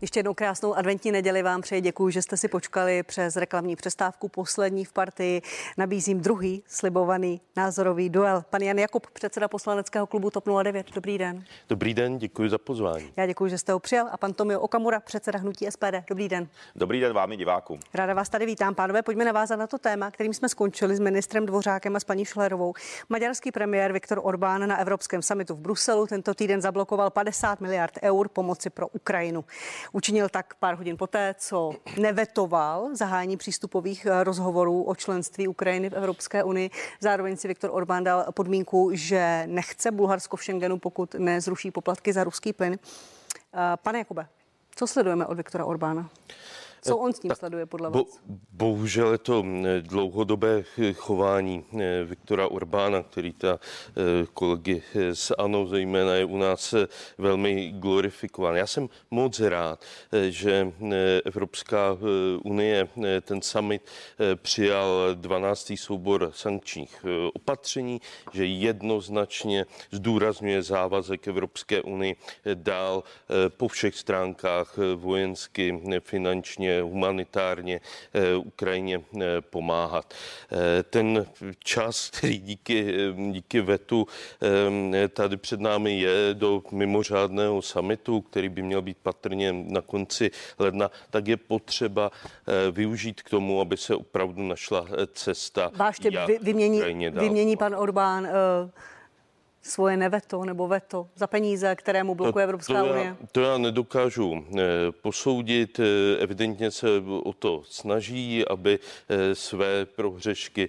Ještě jednou krásnou adventní neděli vám přeji. Děkuji, že jste si počkali přes reklamní přestávku poslední v partii. Nabízím druhý slibovaný názorový duel. Pan Jan Jakub, předseda poslaneckého klubu TOP 09. Dobrý den. Dobrý den, děkuji za pozvání. Já děkuji, že jste ho přijal. A pan Tomio Okamura, předseda hnutí SPD. Dobrý den. Dobrý den vámi divákům. Ráda vás tady vítám. Pánové, pojďme navázat na to téma, kterým jsme skončili s ministrem Dvořákem a s paní Šlerovou. Maďarský premiér Viktor Orbán na Evropském samitu v Bruselu tento týden zablokoval 50 miliard eur pomoci pro Ukrajinu. Učinil tak pár hodin poté, co nevetoval zahájení přístupových eh, rozhovorů o členství Ukrajiny v Evropské unii. Zároveň si Viktor Orbán dal podmínku, že nechce Bulharsko v Schengenu, pokud nezruší poplatky za ruský plyn. Eh, pane Jakube, co sledujeme od Viktora Orbána? Co on s tím tak sleduje podle vás? Bo, bohužel je to dlouhodobé chování Viktora Orbána, který ta kolegy z ANO zejména je u nás velmi glorifikován. Já jsem moc rád, že Evropská unie ten summit přijal 12. soubor sankčních opatření, že jednoznačně zdůrazňuje závazek Evropské unie dál po všech stránkách vojensky, finančně, humanitárně eh, Ukrajině eh, pomáhat. Eh, ten čas, který díky, díky vetu tady před námi je do mimořádného samitu, který by měl být patrně na konci ledna, tak je potřeba využít k tomu, aby se opravdu našla cesta. Váště vy, vymění, vymění pan Orbán uh svoje neveto nebo veto za peníze, které mu blokuje to, Evropská to unie? Já, to já nedokážu eh, posoudit. Eh, evidentně se o to snaží, aby eh, své prohřešky,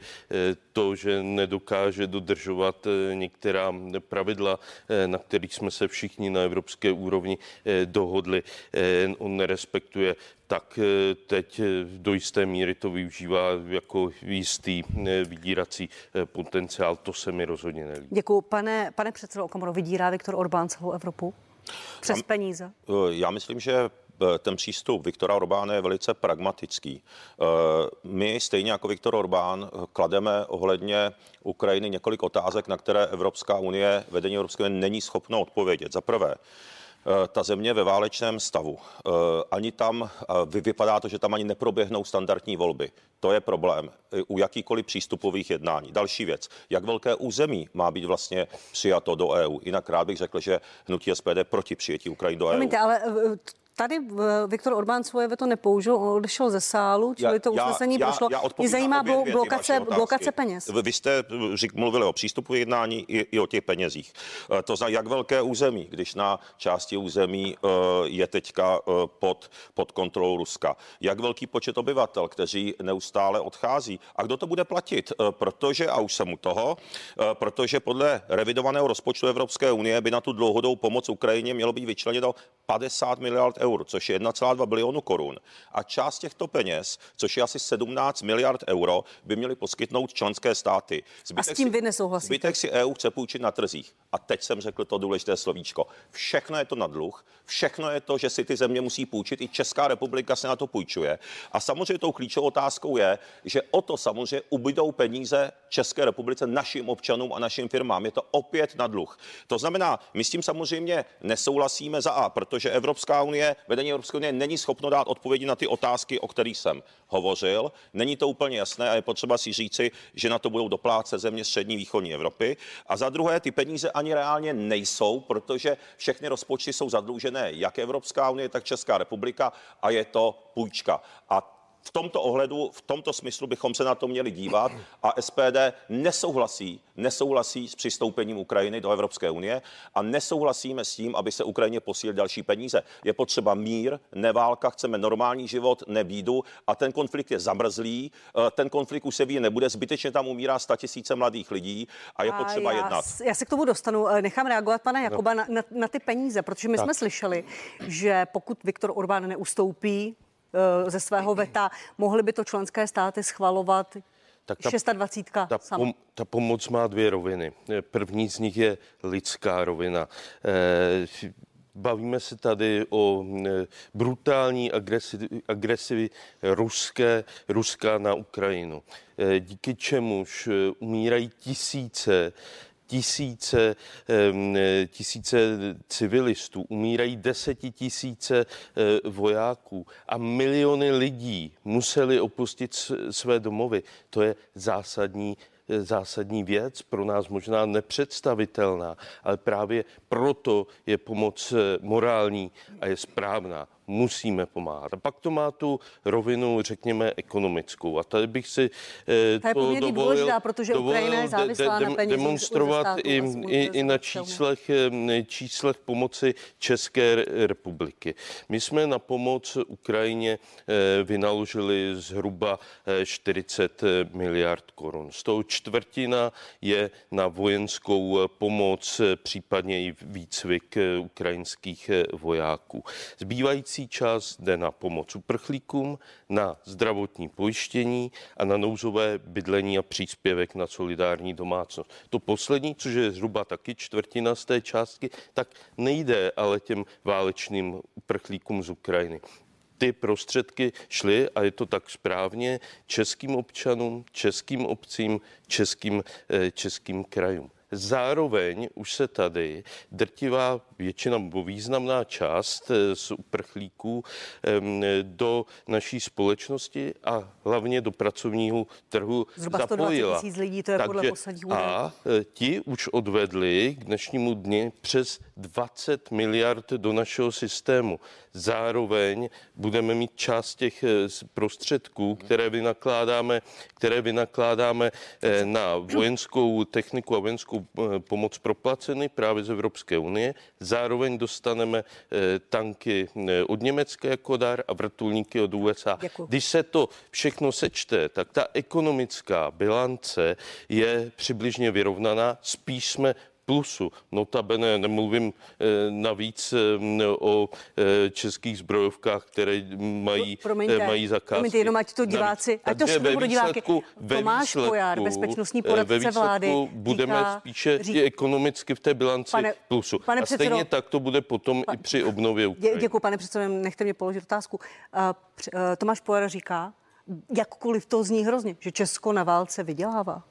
to, že nedokáže dodržovat některá pravidla, na kterých jsme se všichni na evropské úrovni dohodli, on nerespektuje tak eh, teď eh, do jisté míry to využívá jako jistý eh, vydírací potenciál. To se mi rozhodně nelíbí. Děkuji. Pane, pane předsedo Okamoro, vydírá Viktor Orbán celou Evropu? Přes peníze? Já myslím, že ten přístup Viktora Orbána je velice pragmatický. My, stejně jako Viktor Orbán, klademe ohledně Ukrajiny několik otázek, na které Evropská unie, vedení Evropské unie není schopno odpovědět. Za prvé, ta země ve válečném stavu. Eh, ani tam, eh, vypadá to, že tam ani neproběhnou standardní volby. To je problém u jakýkoliv přístupových jednání. Další věc, jak velké území má být vlastně přijato do EU. Jinak rád bych řekl, že hnutí SPD proti přijetí Ukrajiny do EU. Promiňte, ale tady eh, Viktor Orbán svoje veto nepoužil, on odešel ze sálu, čili já, to usnesení já, prošlo. Já, já Mě zajímá blo, blokace, blokace peněz. Vy jste eh, řík, mluvili o přístupu jednání i, i o těch penězích. Eh, to znamená, jak velké území, když na části území je teďka pod, pod kontrolou Ruska. Jak velký počet obyvatel, kteří neustále odchází. A kdo to bude platit? Protože, a už jsem u toho, protože podle revidovaného rozpočtu Evropské unie by na tu dlouhodou pomoc Ukrajině mělo být vyčleněno 50 miliard eur eur, což je 1,2 bilionu korun. A část těchto peněz, což je asi 17 miliard euro, by měly poskytnout členské státy. Zbytek a s tím vy nesouhlasíte? Zbytek si EU chce půjčit na trzích. A teď jsem řekl to důležité slovíčko. Všechno je to na dluh, všechno je to, že si ty země musí půjčit, i Česká republika se na to půjčuje. A samozřejmě tou klíčovou otázkou je, že o to samozřejmě ubydou peníze České republice, našim občanům a našim firmám. Je to opět na dluh. To znamená, my s tím samozřejmě nesouhlasíme za A, protože Evropská unie vedení Evropské unie není schopno dát odpovědi na ty otázky, o kterých jsem hovořil. Není to úplně jasné a je potřeba si říci, že na to budou doplácet země střední východní Evropy. A za druhé, ty peníze ani reálně nejsou, protože všechny rozpočty jsou zadlužené, jak Evropská unie, tak Česká republika a je to půjčka. A v tomto ohledu, v tomto smyslu bychom se na to měli dívat a SPD nesouhlasí, nesouhlasí s přistoupením Ukrajiny do Evropské unie a nesouhlasíme s tím, aby se Ukrajině posílili další peníze. Je potřeba mír, neválka, chceme normální život, nebídu a ten konflikt je zamrzlý, eh, ten konflikt už se ví nebude, zbytečně tam umírá tisíce mladých lidí a je potřeba a já, jednat. Já se k tomu dostanu, eh, nechám reagovat pana Jakoba no. na, na, na ty peníze, protože my tak. jsme slyšeli, že pokud Viktor Orbán neustoupí ze svého veta. Mohly by to členské státy schvalovat tak ta, 26. Ta, pom, ta pomoc má dvě roviny. První z nich je lidská rovina. Eh, bavíme se tady o eh, brutální agresi, ruské, Ruska na Ukrajinu, díky čemuž umírají tisíce tisíce, tisíce civilistů, umírají desetitisíce vojáků a miliony lidí museli opustit své domovy. To je zásadní zásadní věc, pro nás možná nepředstavitelná, ale právě proto je pomoc morální a je správná musíme pomáhat. A pak to má tu rovinu, řekněme, ekonomickou. A tady bych si eh, to dovolil, důležitá, protože dovolil je de, de, de, demonstrovat i, i, i na číslech, eh, číslech pomoci České republiky. My jsme na pomoc Ukrajině eh, vynaložili zhruba 40 miliard korun. Z toho čtvrtina je na vojenskou pomoc, případně i výcvik ukrajinských vojáků. Zbývající Zbývající čas jde na pomoc uprchlíkům, na zdravotní pojištění a na nouzové bydlení a příspěvek na solidární domácnost. To poslední, což je zhruba taky čtvrtina z té částky, tak nejde ale těm válečným uprchlíkům z Ukrajiny ty prostředky šly, a je to tak správně, českým občanům, českým obcím, českým, eh, českým krajům. Zároveň už se tady drtivá většina nebo významná část eh, z uprchlíků do naší společnosti a hlavně do pracovního trhu Zhruba zapojila. lidí, to je Takže podle posledních A eh, ti už odvedli k dnešnímu dni přes 20 miliard do našeho systému. Zároveň budeme mít část těch eh, prostředků, které vynakládáme, které vynakládáme na vojenskou techniku a vojenskou Eh, pomoc proplaceny právě z Evropské unie. Zároveň dostaneme eh, tanky eh, od Německa jako dar a vrtulníky od USA. Děkuji. Když se to všechno sečte, tak ta ekonomická bilance je přibližně vyrovnaná. Spíš jsme plusu. Notabene nemluvím eh, navíc eh, o eh, českých zbrojovkách, které mají, promiňte, mají zakázky. Promiňte, jenom ať to diváci, ať to shrnu pro diváky. Tomáš Pojár, bezpečnostní poradce vlády. budeme říká, spíše řík... ekonomicky v té bilanci pane, plusu. Pane a předsedo, stejně tak to bude potom pa, i při obnově Ukrajiny. Děkuji, pane předsedo, nechte mě položit otázku. Tomáš Pojár říká, jakkoliv to zní hrozně, že Česko na válce vydělává.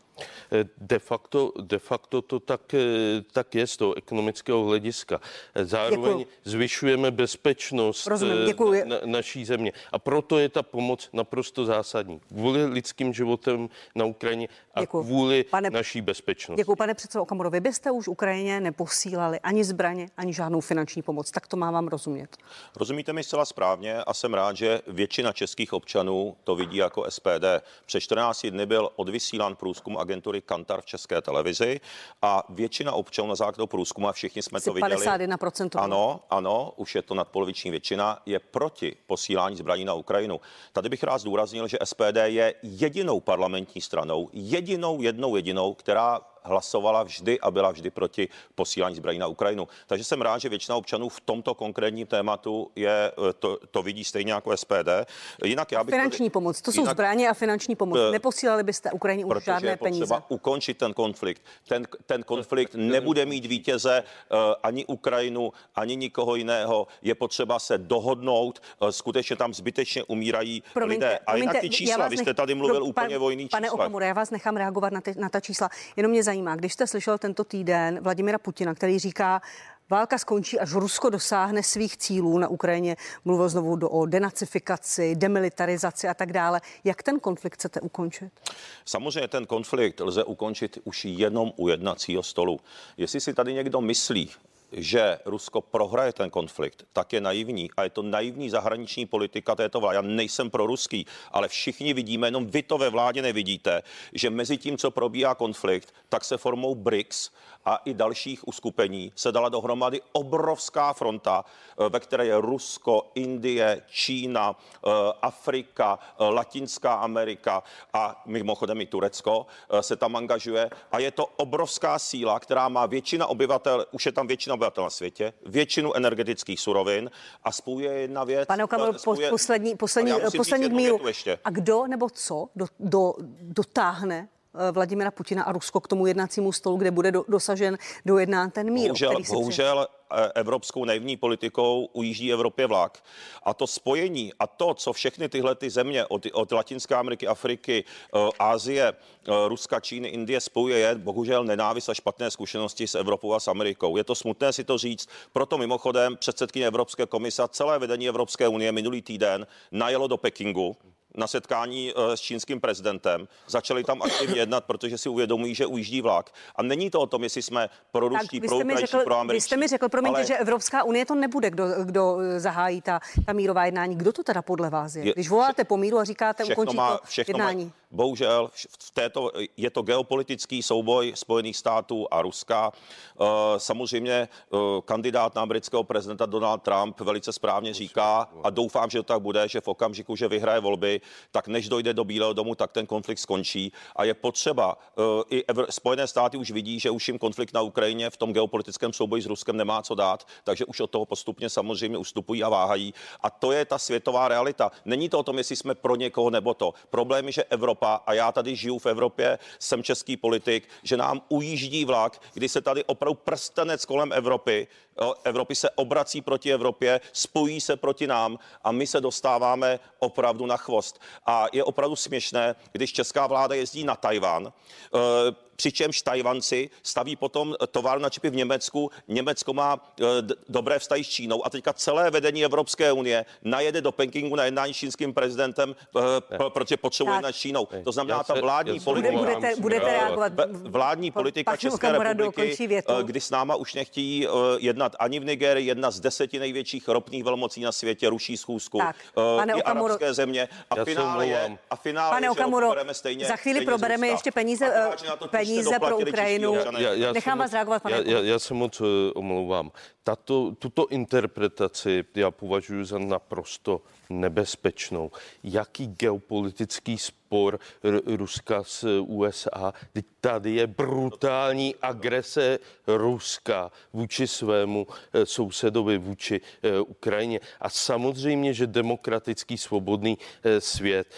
De facto, de facto to tak, eh, tak je z toho ekonomického hlediska. Zároveň děkuju. zvyšujeme bezpečnost Rozumím, eh, na, naší země. A proto je ta pomoc naprosto zásadní. Kvůli lidským životem na Ukrajině a děkuju. kvůli pane, naší bezpečnosti. Děkuji, pane předsedo Okamuro. Vy byste už Ukrajině neposílali ani zbraně, ani žádnou finanční pomoc. Tak to mám vám rozumět. Rozumíte mi zcela správně a jsem rád, že většina českých občanů to vidí jako SPD. Před 14 dny byl odvysílán průzkum agentury Kantar v české televizi a většina občanů na základě průzkumu, a všichni jsme to viděli. 51%. Ano, ano, už je to nadpoloviční většina, je proti posílání zbraní na Ukrajinu. Tady bych rád zdůraznil, že SPD je jedinou parlamentní stranou, jedinou, jednou jedinou, která hlasovala vždy a byla vždy proti posílání zbraní na Ukrajinu. Takže jsem rád, že většina občanů v tomto konkrétním tématu je, eh, to, to vidí stejně jako SPD. Jinak já bych finanční tady, pomoc, to jsou jinak, zbraně a finanční pomoc. Uh, Neposílali byste Ukrajině už žádné je peníze. ukončit ten konflikt. Ten, ten konflikt nebude mít vítěze uh, ani Ukrajinu, ani nikoho jiného. Je potřeba se dohodnout. Skutečně tam zbytečně umírají promiňte, lidé. A jinak ty čísla, vy jste tady mluvil pro, úplně o jiných Pane Okamura, já vás nechám reagovat na, ty, na ta čísla. Jenom mě zajímá, když jste slyšel tento týden Vladimira Putina, který říká, Válka skončí, až Rusko dosáhne svých cílů na Ukrajině. Mluvil znovu do, o denacifikaci, demilitarizaci a tak dále. Jak ten konflikt chcete ukončit? Samozřejmě ten konflikt lze ukončit už jenom u jednacího stolu. Jestli si tady někdo myslí, že Rusko prohraje ten konflikt, tak je naivní a je to naivní zahraniční politika této vlády. Já nejsem pro ruský, ale všichni vidíme, jenom vy to ve vládě nevidíte, že mezi tím, co probíhá konflikt, tak se formou BRICS a i dalších uskupení se dala dohromady obrovská fronta, eh, ve které je Rusko, Indie, Čína, eh, Afrika, eh, Latinská Amerika a mimochodem i Turecko se tam angažuje. A je to obrovská síla, která má většina obyvatel, už je tam většina obyvatel na světě, většinu energetických surovin a spojuje jedna věc. Pane Okamil, poslední, poslední, poslední míru. A kdo nebo co do, do, dotáhne Vladimira Putina a Rusko k tomu jednacímu stolu, kde bude do, dosažen dojednán ten mír. Bohužel, bohužel Eh, evropskou naivní politikou ujíždí Evropě vlak. A to spojení a to, co všechny tyhle ty země od, od Latinské Ameriky, Afriky, eh, Ázie, eh, Ruska, Číny, Indie spojuje, je bohužel nenávist a špatné zkušenosti s Evropou a s Amerikou. Je to smutné si to říct, proto mimochodem předsedkyně Evropské komise a celé vedení Evropské unie minulý týden najelo do Pekingu na setkání eh, s čínským prezidentem. Začali tam aktivně jednat, protože si uvědomují, že ujíždí vlak. A není to o tom, jestli jsme pro ruští, pro ukrajinští, pro američtí. Vy jste mi řekl, promiňte, ale... že Evropská unie to nebude, kdo, kdo eh, zahájí ta, ta mírová jednání. Kdo to teda podle vás je? Když voláte po míru a říkáte, ukončí to jednání. Má, bohužel v této, je to geopolitický souboj Spojených států a Ruska. Eh, samozřejmě kandidát na amerického prezidenta Donald Trump velice správně říká a doufám, že to tak bude, že v okamžiku, že vyhraje volby, tak než dojde do Bílého domu, tak ten konflikt skončí. A je potřeba, uh, i Evr- Spojené státy už vidí, že už jim konflikt na Ukrajině v tom geopolitickém souboji s Ruskem nemá co dát, takže už od toho postupně samozřejmě ustupují a váhají. A to je ta světová realita. Není to o tom, jestli jsme pro někoho nebo to. Problém je, že Evropa, a já tady žiju v Evropě, jsem český politik, že nám ujíždí vlak, kdy se tady opravdu prstenec kolem Evropy, Evropy se obrací proti Evropě, spojí se proti nám a my se dostáváme opravdu na chvost. A je opravdu směšné, když česká vláda jezdí na Tajvan, eh, přičemž Tajvanci staví potom továr na čipy v Německu. Německo má e, dobré vztahy s Čínou a teďka celé vedení Evropské unie najede do Pekingu na jednání s čínským prezidentem, e, protože potřebuje jednat s Čínou. To znamená, ta vládní politika. Budete, budete reagovat. Vládní politika České republiky, kdy s náma už nechtějí jednat ani v Nigerii, jedna z deseti největších ropných velmocí na světě, ruší schůzku. Tak, pane i Okamuro, arabské země. A finále je, a finále pane je, Okamuro, stejně, za chvíli probereme ještě peníze, peníze peníze pro Ukrajinu. Já, já Nechám vás reagovat, pane. Já, já, já se moc uh, omlouvám. Tato, tuto interpretaci já považuji za naprosto nebezpečnou. Jaký geopolitický spor Ruska s USA? Tady je brutální agrese Ruska vůči svému eh, sousedovi, vůči eh, Ukrajině. A samozřejmě, že demokratický svobodný eh, svět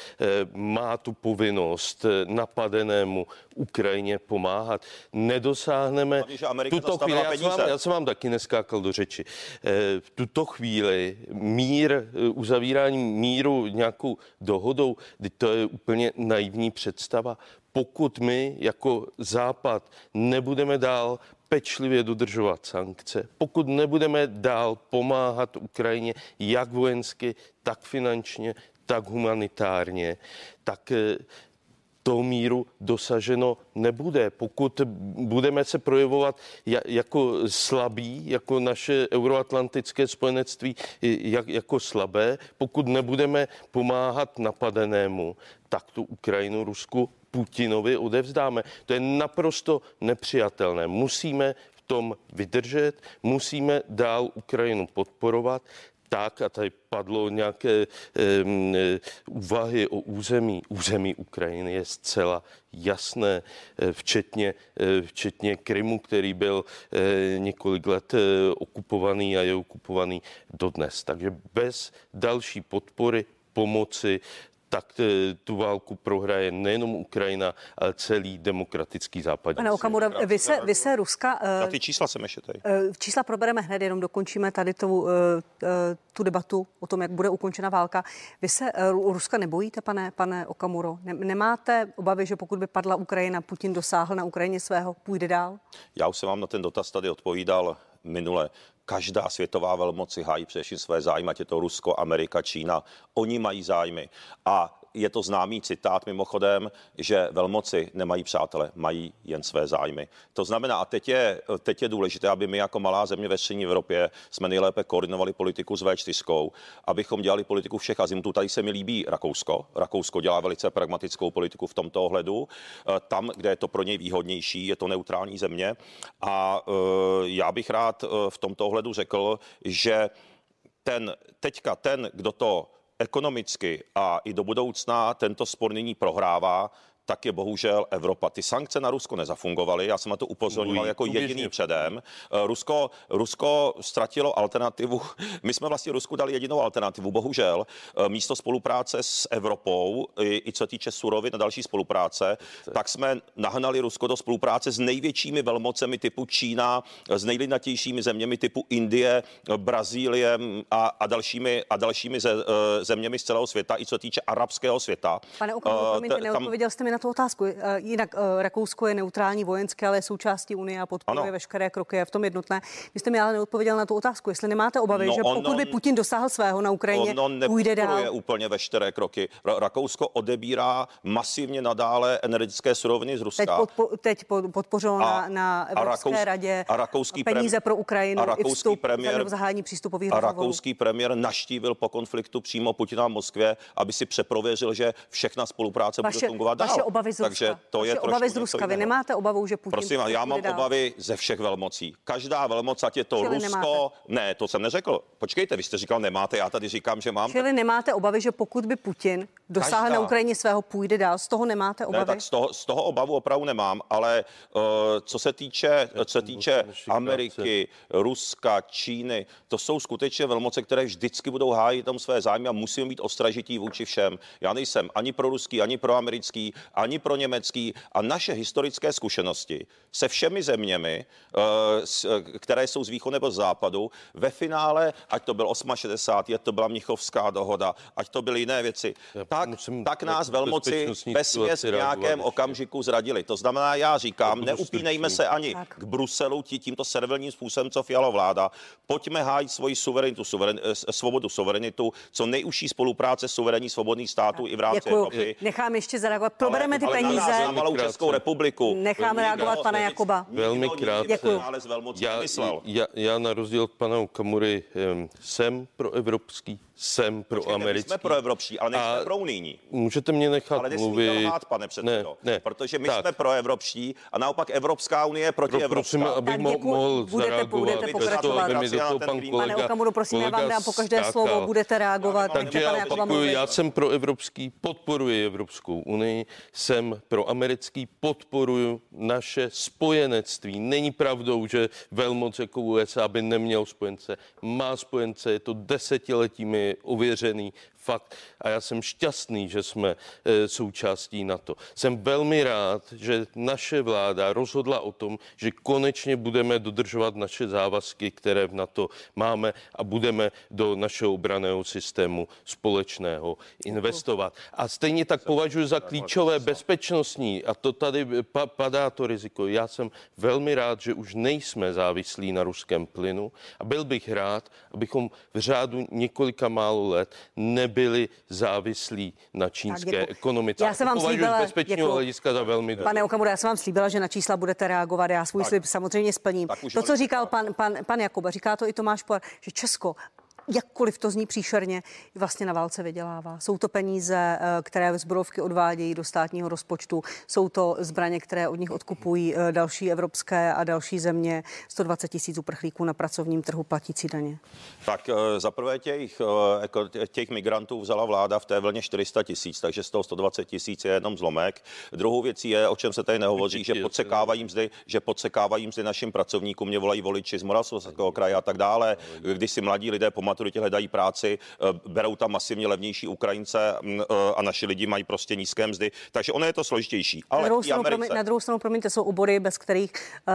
má tu povinnost napadenému Ukrajině pomáhat. Nedosáhneme tuto chvíli, já jsem, vám, já jsem vám taky neskákal do řeči, v tuto chvíli mír uzavírá uzavírání míru nějakou dohodou, to je úplně naivní představa. Pokud my jako Západ nebudeme dál pečlivě dodržovat sankce, pokud nebudeme dál pomáhat Ukrajině jak vojensky, tak finančně, tak humanitárně, tak eh, toho míru dosaženo nebude. Pokud budeme se projevovat jako slabí, jako naše euroatlantické spojenectví jako slabé, pokud nebudeme pomáhat napadenému, tak tu Ukrajinu Rusku Putinovi odevzdáme. To je naprosto nepřijatelné. Musíme v tom vydržet, musíme dál Ukrajinu podporovat tak, a tady padlo nějaké um, úvahy o území. Území Ukrajiny je zcela jasné, e, včetně, e, včetně Krymu, který byl několik let okupovaný a je okupovaný dodnes. Takže bez další podpory pomoci tak eh, tu válku prohraje nejenom Ukrajina, ale celý demokratický západ. Pane Okamura, vy se, vy se Ruska... Na ty čísla jsem ještě tady. Eh, čísla probereme hned, jenom dokončíme tady tu, eh, tu debatu o tom, jak bude ukončena válka. Vy se Ruska nebojíte, pane, pane Okamuro? Nemáte obavy, že pokud by padla Ukrajina, Putin dosáhl na Ukrajině svého, půjde dál? Já už jsem vám na ten dotaz tady odpovídal minule každá světová velmoc si hájí především své zájmy, ať je to Rusko, Amerika, Čína. Oni mají zájmy. A je to známý citát mimochodem, že velmoci nemají přátele, mají jen své zájmy. To znamená, a teď je, teď je důležité, aby my jako malá země ve střední Evropě jsme nejlépe koordinovali politiku s V4, abychom dělali politiku všech azimutů. Tady se mi líbí Rakousko. Rakousko dělá velice pragmatickou politiku v tomto ohledu. E, tam, kde je to pro něj výhodnější, je to neutrální země. A e, já bych rád e, v tomto ohledu řekl, že ten, teďka ten, kdo to ekonomicky a i do budoucna tento spor nyní prohrává, tak je bohužel Evropa. Ty sankce na Rusko nezafungovaly, já jsem na to upozorňoval jako jediný předem. Eh, Rusko, Rusko ztratilo alternativu. My jsme vlastně Rusku dali jedinou alternativu, bohužel. Eh, místo spolupráce s Evropou, i, i co týče surovin a další spolupráce, tak jsme nahnali Rusko do spolupráce s největšími velmocemi typu Čína, s nejlidnatějšími zeměmi typu Indie, Brazílie a, a dalšími, a dalšími ze, eh, zeměmi z celého světa, i co týče arabského světa. Pane Okamuro, uh, promiňte, neodpověděl jste mi na tu otázku. Jinak Rakousko je neutrální vojenské, ale je součástí Unie a podporuje ano. veškeré kroky, je v tom jednotné. Vy jste mi ale neodpověděl na tu otázku, jestli nemáte obavy, no, že pokud by Putin dosáhl svého na Ukrajině, ono půjde dál. úplně veškeré kroky. Rakousko odebírá masivně nadále energetické suroviny z Ruska. Teď, podpo, teď podpořilo a, na, na Evropské a Rakous, radě a rakouský peníze pro Ukrajinu a rakouský i premiér, zahájení přístupových A rakouský premiér naštívil po konfliktu přímo Putina v Moskvě, aby si přeprověřil, že všechna spolupráce vaše, bude fungovat dál. Vaše obavy z Ruska. Takže to vaše je obavy z Ruska. Vy nemáte obavu, že Putin Prosím, já mám dál. obavy ze všech velmocí. Každá velmoc, ať je to Čili Rusko, nemáte. ne, to jsem neřekl. Počkejte, vy jste říkal nemáte, já tady říkám, že mám. Čili nemáte obavy, že pokud by Putin dosáhl Každá. na Ukrajině svého, půjde dál, z toho nemáte obavy? Ne, tak z toho, z toho obavu opravdu nemám, ale uh, co se týče, co se týče Ameriky, Ruska, Číny, to jsou skutečně velmoce, které vždycky budou hájit tam své zájmy a musíme být ostražití vůči všem. Já nejsem ani pro ruský, ani pro americký, ani pro německý a naše historické zkušenosti se všemi zeměmi, uh, které jsou z východu nebo z západu, ve finále, ať to byl 68, ať to byla Mnichovská dohoda, ať to byly jiné věci, já tak, tak nás velmoci bez v nějakém okamžiku zradili. To znamená, já říkám, neupínejme se ani tak. k Bruselu tí, tímto servilním způsobem, co Fialo vláda. Pojďme hájit svoji suverenitu, suveren, eh, svobodu, suverenitu, co nejužší spolupráce suverénních svobodných států tak. i v rámci Děkuju. Evropy. Nechám ještě zareagovat. Probereme ty ale peníze. Na malou Českou republiku. Necháme reagovat pana Jakoba. Velmi krátce. Já, já, já na rozdíl od pana Kamury jsem pro evropský jsem pro Počkejte, americký. My jsme pro evropští, ale nejsme pro unijní. Můžete mě nechat ale mluvit. Lhát, pane předsedo, ne, ne. protože my tak. jsme pro evropští a naopak Evropská unie je proti pro, Prosím, abych mo- mohl budete, zareagovat. Budete pokračovat. Bez toho, mi do toho pan kolega, Pane Okamuru, prosím, já vám dám po každé skákal. slovo, budete reagovat. Takže já opakuju, já jsem pro evropský, podporuji Evropskou unii, jsem pro americký, podporuji naše spojenectví. Není pravdou, že velmoc jako USA by neměl spojence. Má spojence, je to desetiletími ověřený fakt a já jsem šťastný, že jsme e, součástí NATO. Jsem velmi rád, že naše vláda rozhodla o tom, že konečně budeme dodržovat naše závazky, které v NATO máme a budeme do našeho obraného systému společného investovat. A stejně tak považuji za klíčové bezpečnostní, a to tady pa, padá to riziko. Já jsem velmi rád, že už nejsme závislí na ruském plynu a byl bych rád, abychom v řádu několika málo let nebyli závislí na čínské ekonomice. Já jsem vám slíbila, bezpečného hlediska za velmi Pane Okamura, já jsem vám slíbila, že na čísla budete reagovat. Já svůj tak. slib samozřejmě splním. To, co říkal pan, pan, pan Jakuba, říká to i Tomáš Por, že Česko jakkoliv to zní příšerně, vlastně na válce vydělává. Jsou to peníze, eh, které zbrojovky odvádějí do státního rozpočtu, jsou to zbraně, které od nich odkupují eh, další evropské a další země, 120 tisíc uprchlíků na pracovním trhu platící daně. Tak eh, za prvé těch, jako těch migrantů vzala vláda v té vlně 400 tisíc, takže z toho 120 tisíc je jenom zlomek. Druhou věcí je, o čem se tady nehovoří, že podsekávají mzdy, že podsekávají mzdy našim pracovníkům, mě volají voliči z Moravskoslezského kraje a tak dále, když si mladí lidé po maturitě hledají práci, eh, berou tam masivně levnější Ukrajince mm, eh, a naši lidi mají prostě nízké mzdy. Takže ono je to složitější. Ale na druhou, stranu, Americe... na druhou stranu, promiňte, jsou obory, bez kterých, eh,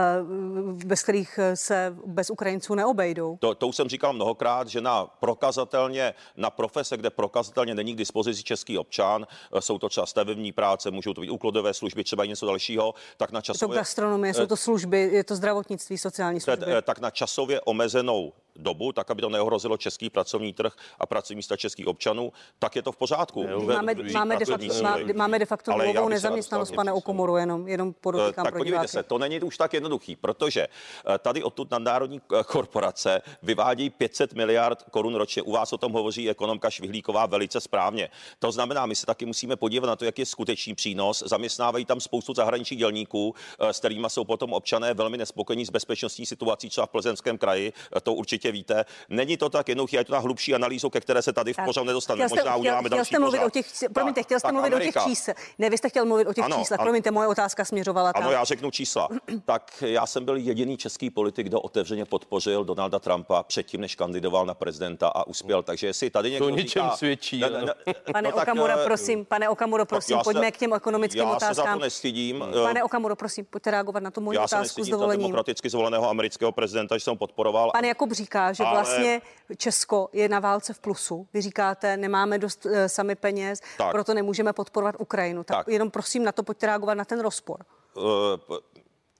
bez kterých se bez Ukrajinců neobejdou. To, to už jsem říkal mnohokrát, že na prokazatelně, na profese, kde prokazatelně není k dispozici český občan, jsou to třeba stavební práce, můžou to být úklodové služby, třeba i něco dalšího, tak na časově... Je to gastronomie, jsou to služby, je to zdravotnictví, sociální služby. Tak na časově omezenou dobu, tak aby to neohrozilo český pracovní trh a pracovní místa českých občanů, tak je to v pořádku. Máme, máme, de, facto, máme de facto nulovou nezaměstnanost, pane Okomoru, jenom, jenom podotýkám Tak podívejte se, to není už tak jednoduchý, protože eh, tady odtud nadnárodní eh, korporace vyvádí 500 miliard korun ročně. U vás o tom hovoří ekonomka Švihlíková velice správně. To znamená, my se taky musíme podívat na to, jak je skutečný přínos. Zaměstnávají tam spoustu zahraničních dělníků, eh, s kterými jsou potom občané velmi nespokojení s bezpečnostní situací třeba v Plzeňském kraji. To určitě určitě víte. Není to tak jednoduché, je to na hlubší analýzu, ke které se tady v pořadu nedostaneme. Možná chtěl, uděláme chtěl, další jste mluvit pořad. o těch, promiňte, chtěl jste mluvit Amerika. o těch číslech. Ne, vy jste chtěl mluvit o těch ano, číslech. Promiňte, moje otázka směřovala tam. Ano, já řeknu čísla. tak já jsem byl jediný český politik, kdo otevřeně podpořil Donalda Trumpa předtím, než kandidoval na prezidenta a uspěl. Takže jestli tady někdo to něčem říká, svědčí. Ne, ne, ne, pane no, Okamura, tak, eh, prosím, pane Okamuro, prosím, pojďme k těm ekonomickým já otázkám. Já se za to nestydím. Pane Okamuro, prosím, pojďte reagovat na tu moji otázku s dovolením. demokraticky zvoleného amerického prezidenta, že jsem podporoval. Pan Jakub říká, že ale... vlastně Česko je na válce v plusu. Vy říkáte, nemáme dost uh, sami peněz, tak. proto nemůžeme podporovat Ukrajinu. Tak, tak jenom prosím na to pojďte reagovat na ten rozpor. Uh,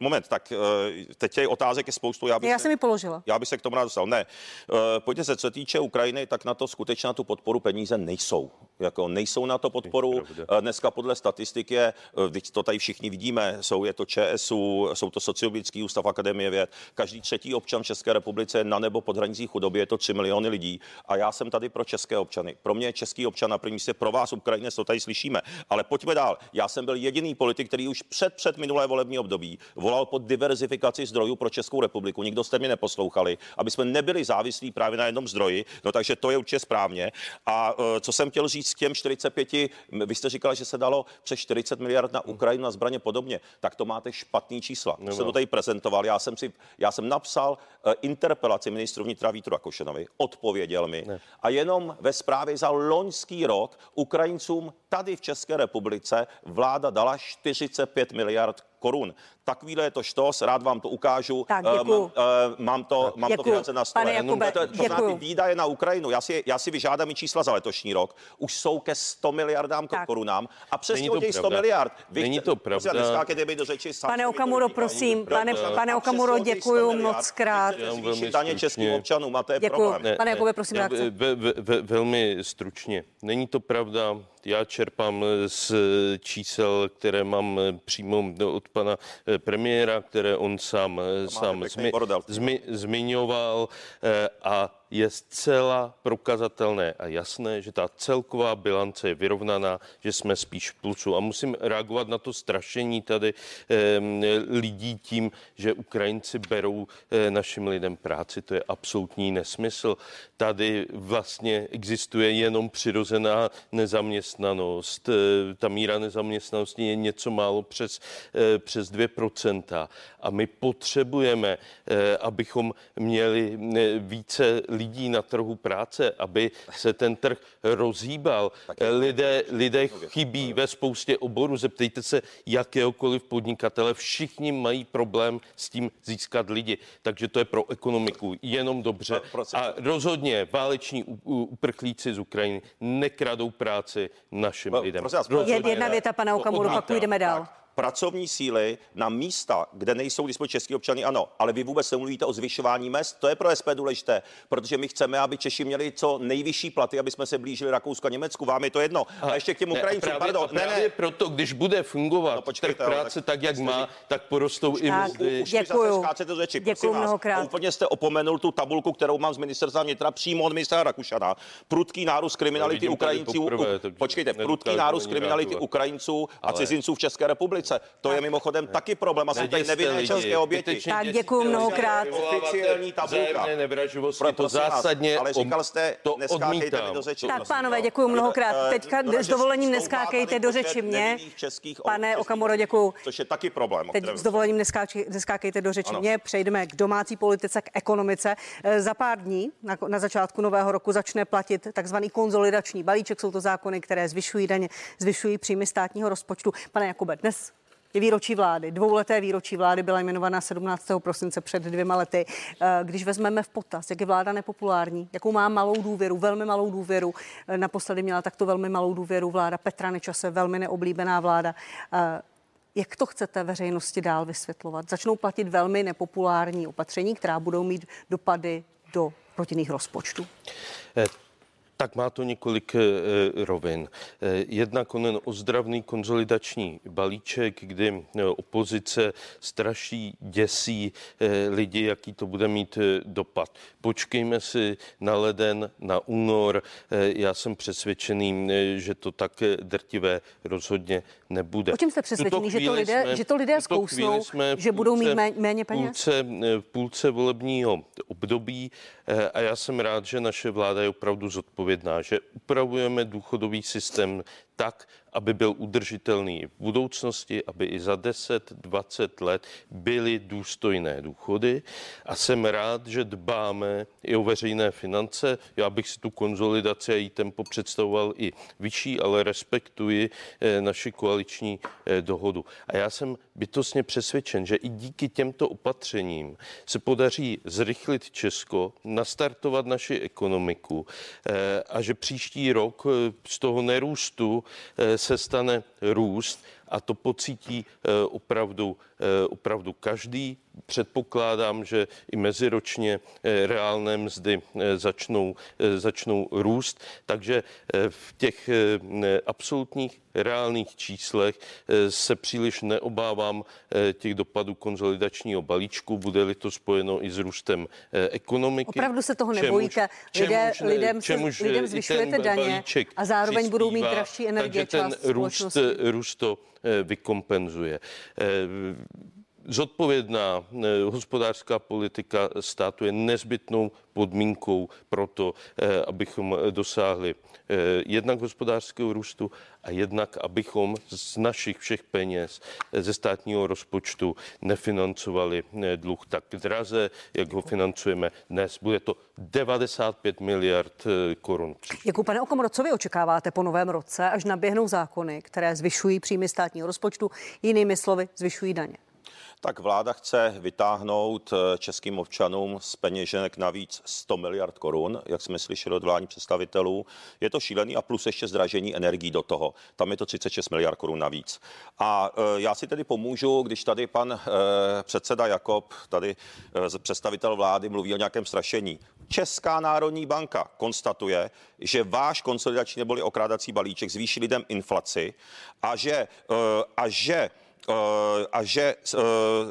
Moment, tak eh, teď je otázek je spoustu. Já, bych já jsem mi položila. Já bych se k tomu rád dostal. Ne, pojďte se, co týče Ukrajiny, tak na to skutečně na tu podporu peníze nejsou. Jako nejsou na to podporu. Eh, dneska podle statistik je, teď to tady všichni vidíme, jsou je to ČSU, jsou to sociologický ústav Akademie věd. Každý třetí občan České republice je na nebo pod hranicí chudoby, je to 3 miliony lidí. A já jsem tady pro české občany. Pro mě je český občan na první místě, pro vás Ukrajinec to tady slyšíme. Ale pojďme dál. Já jsem byl jediný politik, který už před, před minulé volební období volal po diverzifikaci zdrojů pro Českou republiku. Nikdo jste mě neposlouchali, aby jsme nebyli závislí právě na jednom zdroji. No takže to je určitě správně. A e, co jsem chtěl říct k těm 45, vy jste říkali, že se dalo přes 40 miliard na Ukrajinu na zbraně podobně, tak to máte špatný čísla. To jsem to tady prezentoval. Já jsem, si, já jsem napsal uh, interpelaci ministru vnitra Vítu Rakošenovi, odpověděl mi ne. a jenom ve zprávě za loňský rok Ukrajincům tady v České republice vláda dala 45 miliard korun. Takovýhle je to štos, rád vám to ukážu. Tak, uh, mám, uh, mám to, mám to finance na stole. Pane Jakube, to, to, ty výdaje na Ukrajinu, já si, já si vyžádám i čísla za letošní rok, už jsou ke 100 miliardám tak. korunám a přesně o těch 100 miliard. Vy Není to pravda. do řeči, pane Okamuro, prosím, pane, pane Okamuro, děkuji moc krát. daně českým občanům a to je problém. Pane Jakube, prosím, Velmi stručně. Není to pravda já čerpám z čísel, které mám přímo od pana premiéra, které on sám, sám zmi, zmi, zmiňoval eh, a je zcela prokazatelné a jasné, že ta celková bilance je vyrovnaná, že jsme spíš v plusu. A musím reagovat na to strašení tady eh, lidí tím, že Ukrajinci berou eh, našim lidem práci. To je absolutní nesmysl. Tady vlastně existuje jenom přirozená nezaměstnanost. Eh, ta míra nezaměstnanosti je něco málo přes, eh, přes 2%. A my potřebujeme, eh, abychom měli eh, více lidí na trhu práce, aby se ten trh rozhýbal. Lidé, lidé chybí ve spoustě oborů. Zeptejte se jakéhokoliv podnikatele. Všichni mají problém s tím získat lidi. Takže to je pro ekonomiku jenom dobře. A rozhodně váleční uprchlíci z Ukrajiny nekradou práci našim lidem. Jedna věta, pana Okamuru, pak půjdeme dál pracovní síly na místa, kde nejsou dispozice český občany, ano, ale vy vůbec nemluvíte o zvyšování mest. To je pro SPD důležité, protože my chceme, aby Češi měli co nejvyšší platy, aby jsme se blížili Rakousku a Německu. Vám je to jedno. A, a ještě k těm Ukrajincům, pardon. Ne, ne. proto, když bude fungovat no, počkejte, trh práce tak, tak, jak má, tak porostou i mzdy. Děkuju. Děkuju mnohokrát. Úplně jste opomenul tu tabulku, kterou mám z ministerstva vnitra přímo od ministra Rakušana. Prudký nárůst kriminality Ukrajinců. Počkejte, prudký nárůst kriminality Ukrajinců a cizinců v České republice republice. To je mimochodem taky problém. A jsou tady nevinné české oběti. Tak děkuji mnohokrát. Oficiální tabulka. Pro, to zásadně ale říkal jste, to neskákejte mi do řeči. Tak pánové, děkuji mnohokrát. Eh, Teďka s dovolením neskákejte do řeči mě. Pane Okamuro, děkuji. Což je taky problém. Teď s dovolením neskákejte do řeči mě. Přejdeme k domácí politice, k ekonomice. Eh, za pár dní, na, na začátku nového roku, začne platit takzvaný konzolidační balíček. Jsou to zákony, které zvyšují daně, zvyšují příjmy státního rozpočtu. Pane Jakube, dnes je výročí vlády. Dvouleté výročí vlády byla jmenovaná 17. prosince před dvěma lety. Eh, když vezmeme v potaz, jak je vláda nepopulární, jakou má malou důvěru, velmi malou důvěru, eh, naposledy měla takto velmi malou důvěru vláda Petra Nečase, velmi neoblíbená vláda. Eh, jak to chcete veřejnosti dál vysvětlovat? Začnou platit velmi nepopulární opatření, která budou mít dopady do rodinných rozpočtů. Tak má to několik e, rovin. E, jednak onen ozdravný konzolidační balíček, kdy opozice straší, děsí lidi, jaký to bude mít dopad. Počkejme si na leden, na únor. Já jsem přesvědčený, že to tak drtivé rozhodně nebude. O čem jste přesvědčený, že to lidé, jsme, že to lidé zkousnou, že budou mít méně peněz? Půlce, v půlce volebního období a já jsem rád, že naše vláda je opravdu zodpovědná, že upravujeme důchodový systém tak, aby byl udržitelný v budoucnosti, aby i za 10-20 let byly důstojné důchody. A jsem rád, že dbáme i o veřejné finance. Já bych si tu konzolidaci a její tempo představoval i vyšší, ale respektuji eh, naši koaliční eh, dohodu. A já jsem bytostně přesvědčen, že i díky těmto opatřením se podaří zrychlit Česko, nastartovat naši ekonomiku eh, a že příští rok z toho nerůstu se stane růst a to pocítí eh, opravdu, eh, opravdu každý. Předpokládám, že i meziročně eh, reálné mzdy začnou, začnou růst, takže v těch absolutních reálných číslech se příliš neobávám těch dopadů konzolidačního balíčku, bude-li to spojeno i s růstem ekonomiky. Opravdu se toho nebojíte. Lidé, čemuž, lidem, čemuž lidem zvyšujete daně a zároveň budou mít dražší energie. Takže ten růst, růst to vykompenzuje. Eh, zodpovědná eh, hospodářská politika státu je nezbytnou podmínkou pro to, abychom dosáhli jednak hospodářského růstu a jednak, abychom z našich všech peněz ze státního rozpočtu nefinancovali dluh tak draze, jak ho financujeme dnes. Bude to 95 miliard korun. Jakou, pane Okomoro, co vy očekáváte po novém roce, až naběhnou zákony, které zvyšují příjmy státního rozpočtu, jinými slovy zvyšují daně? Tak vláda chce vytáhnout eh, českým občanům z peněženek navíc 100 miliard korun, jak jsme slyšeli od vládních představitelů. Je to šílený a plus ještě zdražení energií do toho. Tam je to 36 miliard korun navíc. A eh, já si tedy pomůžu, když tady pan eh, předseda Jakob, tady představitel vlády, mluví o nějakém strašení. Česká národní banka konstatuje, že váš konsolidační neboli okrádací balíček zvýší lidem inflaci a že, a že a že eh,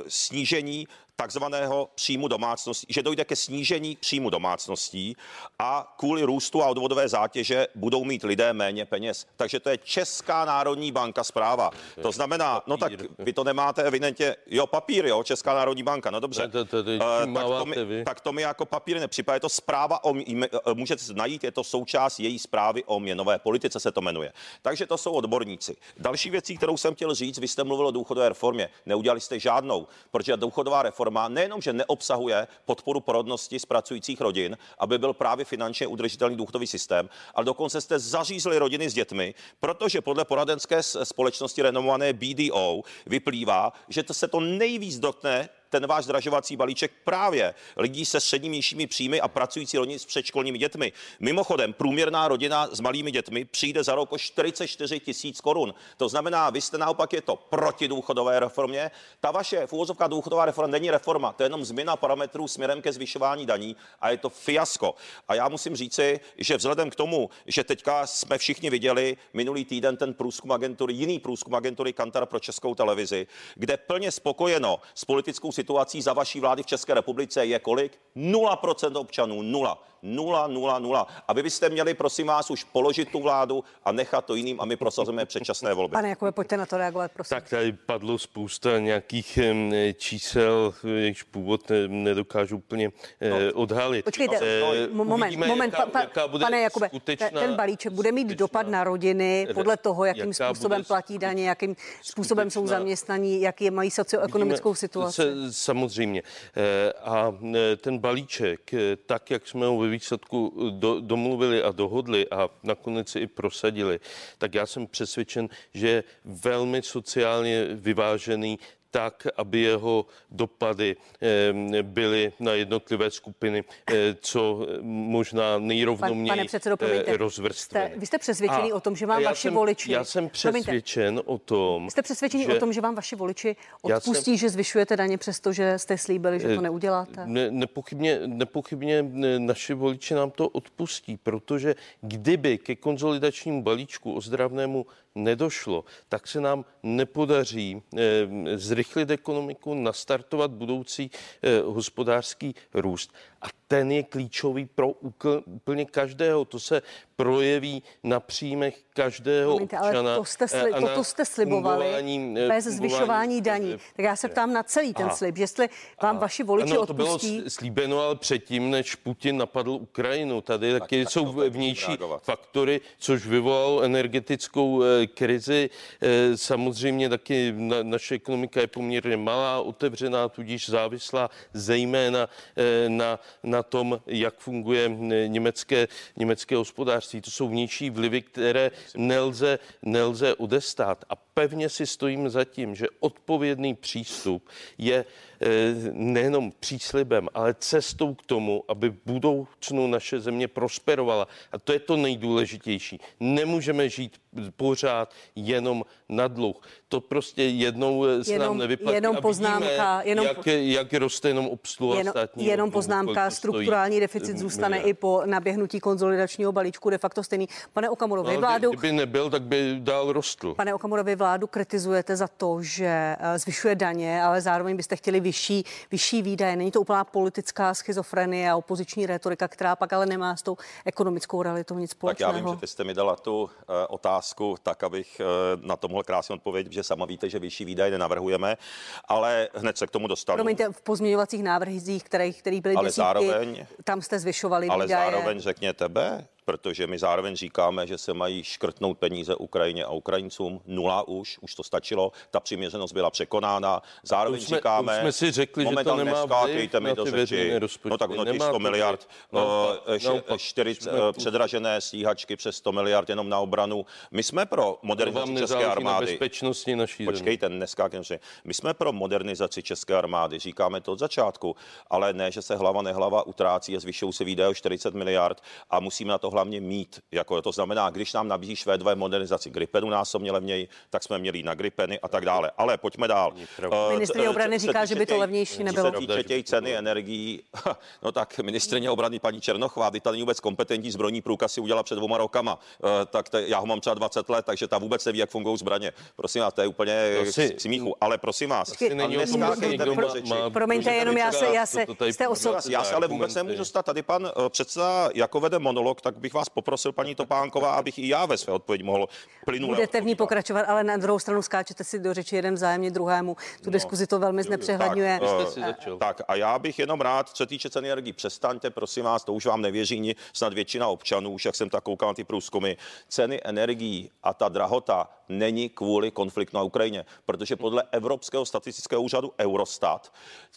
snížení takzvaného příjmu domácností, že dojde ke snížení příjmu domácností a kvůli růstu a odvodové zátěže budou mít lidé méně peněz. Takže to je Česká národní banka zpráva. To znamená, no tak vy to nemáte evidentně, jo, papír, jo, Česká národní banka, no dobře. Uh, tak, to mi, tak to mi jako papír nepřipadá. Je to zpráva o, můžete najít, je to součást její zprávy o měnové politice se to jmenuje. Takže to jsou odborníci. Další věcí, kterou jsem chtěl říct, vy jste mluvil o důchodové reformě. Neudělali jste žádnou, protože důchodová reforma reforma nejenom, že neobsahuje podporu porodnosti z pracujících rodin, aby byl právě finančně udržitelný důchodový systém, ale dokonce jste zařízli rodiny s dětmi, protože podle poradenské společnosti renomované BDO vyplývá, že to se to nejvíc dotkne ten váš zdražovací balíček právě lidí se středními příjmy a pracující rodiny s předškolními dětmi. Mimochodem, průměrná rodina s malými dětmi přijde za rok o 44 tisíc korun. To znamená, vy jste naopak je to proti důchodové reformě. Ta vaše v důchodová reforma není reforma, to je jenom změna parametrů směrem ke zvyšování daní a je to fiasko. A já musím říci, že vzhledem k tomu, že teďka jsme všichni viděli minulý týden ten průzkum agentury, jiný průzkum agentury Kantar pro českou televizi, kde plně spokojeno s politickou situací za vaší vlády v České republice je kolik? 0% občanů, nula. Nula, nula, nula. A vy byste měli, prosím vás, už položit tu vládu a nechat to jiným a my prosazujeme předčasné volby. Pane Jakube, pojďte na to reagovat, prosím. Tak tady padlo spousta nějakých čísel, jejichž původ nedokážu úplně eh, no. odhalit. Počkejte, no, moment, Uvidíme, moment, jaká, pa, jaká bude pane Jakube, skutečná, ten balíček bude mít skutečná, dopad na rodiny podle toho, jakým způsobem platí daně, jakým způsobem jsou zaměstnaní, jaký mají socioekonomickou situaci. Se, samozřejmě. Eh, a eh, ten balíček, tak jak jsme ho výsledku do, domluvili a dohodli a nakonec si i prosadili, tak já jsem přesvědčen, že je velmi sociálně vyvážený tak, aby jeho dopady byly na jednotlivé skupiny co možná nejrovnoměji Pane předsedo, rozvrstveny. Vy jste přesvědčený o tom, že vám vaši jsem, voliči... Já jsem přesvědčen promiňte, o tom... Jste přesvědčený že, o tom, že vám vaši voliči odpustí, jsem, že zvyšujete daně přesto, že jste slíbili, že to neuděláte? Ne, nepochybně, nepochybně naši voliči nám to odpustí, protože kdyby ke konzolidačnímu balíčku ozdravnému nedošlo, tak se nám nepodaří eh, zrychlit ekonomiku, nastartovat budoucí eh, hospodářský růst. A ten je klíčový pro úplně každého. To se projeví na příjmech každého Promiňte, občana. Ale to jste, sli, toto jste slibovali bez zvyšování daní. Tak já se ptám na celý ten Aha. slib, jestli vám vaši voliči ano, odpustí. to bylo slíbeno, ale předtím, než Putin napadl Ukrajinu. Tady tak, taky tak jsou vnější faktory, což vyvolalo energetickou krizi. Eh, samozřejmě taky na, naše ekonomika je poměrně malá, otevřená, tudíž závislá zejména eh, na, na tom, jak funguje německé, německé hospodářství. To jsou vnější vlivy, které nelze, nelze odestát. A pevně si stojím za tím, že odpovědný přístup je nejenom příslibem, ale cestou k tomu, aby v budoucnu naše země prosperovala. A to je to nejdůležitější. Nemůžeme žít pořád jenom na dluh. To prostě jednou se jenom, nám nevyplatí. Jenom poznámka, vidíme, jenom, jak, jak roste jenom obsluha jenom, státní. Jenom poznámka, strukturální deficit zůstane miliard. i po naběhnutí konzolidačního balíčku de facto stejný. Pane Okamurovi, no, vládu... Kdyby nebyl, tak by dál rostl. Pane Okamurovi, vládu kritizujete za to, že eh, zvyšuje daně, ale zároveň byste chtěli vyšší, vyšší výdaje. Není to úplná politická schizofrenie a opoziční retorika, která pak ale nemá s tou ekonomickou realitou nic společného. Tak já vím, že ty jste mi dala tu uh, otázku tak, abych uh, na to mohl krásně odpovědět, že sama víte, že vyšší výdaje nenavrhujeme, ale hned se k tomu dostanu. Promiňte, v pozměňovacích návrzích, které, které byly ale desítky, zároveň, tam jste zvyšovali výdaje. Ale zároveň řekněte B, protože my zároveň říkáme, že se mají škrtnout peníze Ukrajině a Ukrajincům. Nula už, už to stačilo, ta přiměřenost byla překonána. Zároveň už jsme, říkáme, už jsme si řekli, že to nemá neskákejte mi do řeči. No tak ono 100 miliard, no, no, 40 uh, předražené stíhačky přes 100 miliard jenom na obranu. My jsme pro modernizaci české armády. bezpečnosti naší Počkejte, neskákejte. My jsme pro modernizaci české armády, říkáme to od začátku, ale ne, že se hlava nehlava utrácí a zvyšují se výdaje o 40 miliard a musíme na to hlavně mít. Jako to znamená, když nám nabízí Švédové modernizaci Gripenu násobně levněji, tak jsme měli na Gripeny a tak dále. Ale pojďme dál. Eh, Ministrině obrany říká, že by to levnější nebylo. Co se týče těch ceny energií, no tak ministrině obrany paní Černochová, ty tady vůbec kompetentní zbrojní průkaz si udělala před dvěma rokama. Eh, tak te, já ho mám třeba 20 let, takže ta vůbec neví, jak fungují zbraně. Prosím vás, to je úplně k smíchu. Ale prosím vás, Promiňte, jenom já se, já se, jste osob... Já se ale vůbec nemůžu dostat. Tady pan eh, předseda jako vede monolog, tak bych vás poprosil, paní Topánková, abych i já ve své odpovědi mohl plynule. Budete v ní pokračovat, ale na druhou stranu skáčete si do řeči jeden vzájemně druhému. Tu no, diskuzi to velmi znepřehledňuje. Tak, uh, tak a já bych jenom rád, co týče ceny energii, přestaňte, prosím vás, to už vám nevěří snad většina občanů, už jak jsem tak koukal na ty průzkumy. Ceny energií a ta drahota není kvůli konfliktu na Ukrajině, protože podle Evropského statistického úřadu Eurostat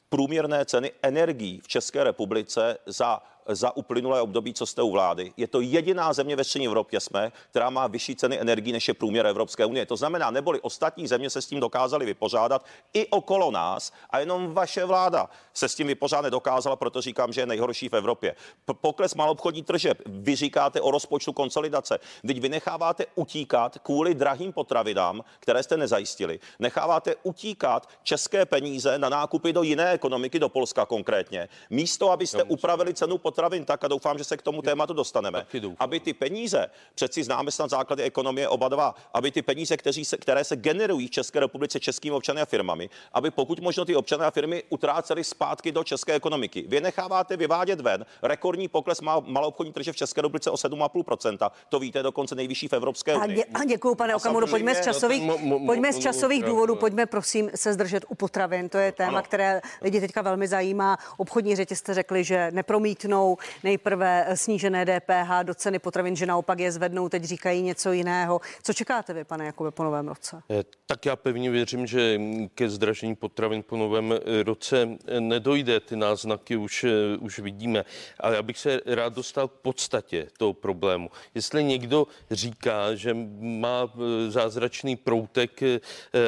průměrné ceny energií v České republice za za uplynulé období, co jste u vlády. Je to jediná země ve střední Evropě jsme, která má vyšší ceny energií než je průměr Evropské unie. To znamená, neboli ostatní země se s tím dokázali vypořádat i okolo nás a jenom vaše vláda se s tím vypořádat nedokázala, proto říkám, že je nejhorší v Evropě. Pokles malobchodní tržeb. Vy říkáte o rozpočtu konsolidace. Teď vy necháváte utíkat kvůli drahým potravinám, které jste nezajistili. Necháváte utíkat české peníze na nákupy do jiné ekonomiky, do Polska konkrétně. Místo, abyste upravili cenu potravin potravin tak a doufám, že se k tomu tématu dostaneme. Aby ty peníze, přeci známe snad základy ekonomie oba dva, aby ty peníze, kteří se, které se generují v České republice českými občany a firmami, aby pokud možno ty občany a firmy utráceli zpátky do české ekonomiky. Vy necháváte vyvádět ven rekordní pokles mal, maloobchodní trže v České republice o 7,5%. To víte, dokonce nejvyšší v Evropské unii. A děkuji, pane Okamuru. Pojďme z časových, pojďme z časových důvodů, pojďme prosím se zdržet u potravin. To je téma, které lidi teďka velmi zajímá. Obchodní řetězce řekli, že nepromítnou zvednou nejprve snížené DPH do ceny potravin, že naopak je zvednou, teď říkají něco jiného. Co čekáte vy, pane Jakube, po novém roce? Eh, tak já pevně věřím, že ke zdražení potravin po novém roce nedojde. Ty náznaky už, už vidíme. Ale já bych se rád dostal k podstatě toho problému. Jestli někdo říká, že má zázračný proutek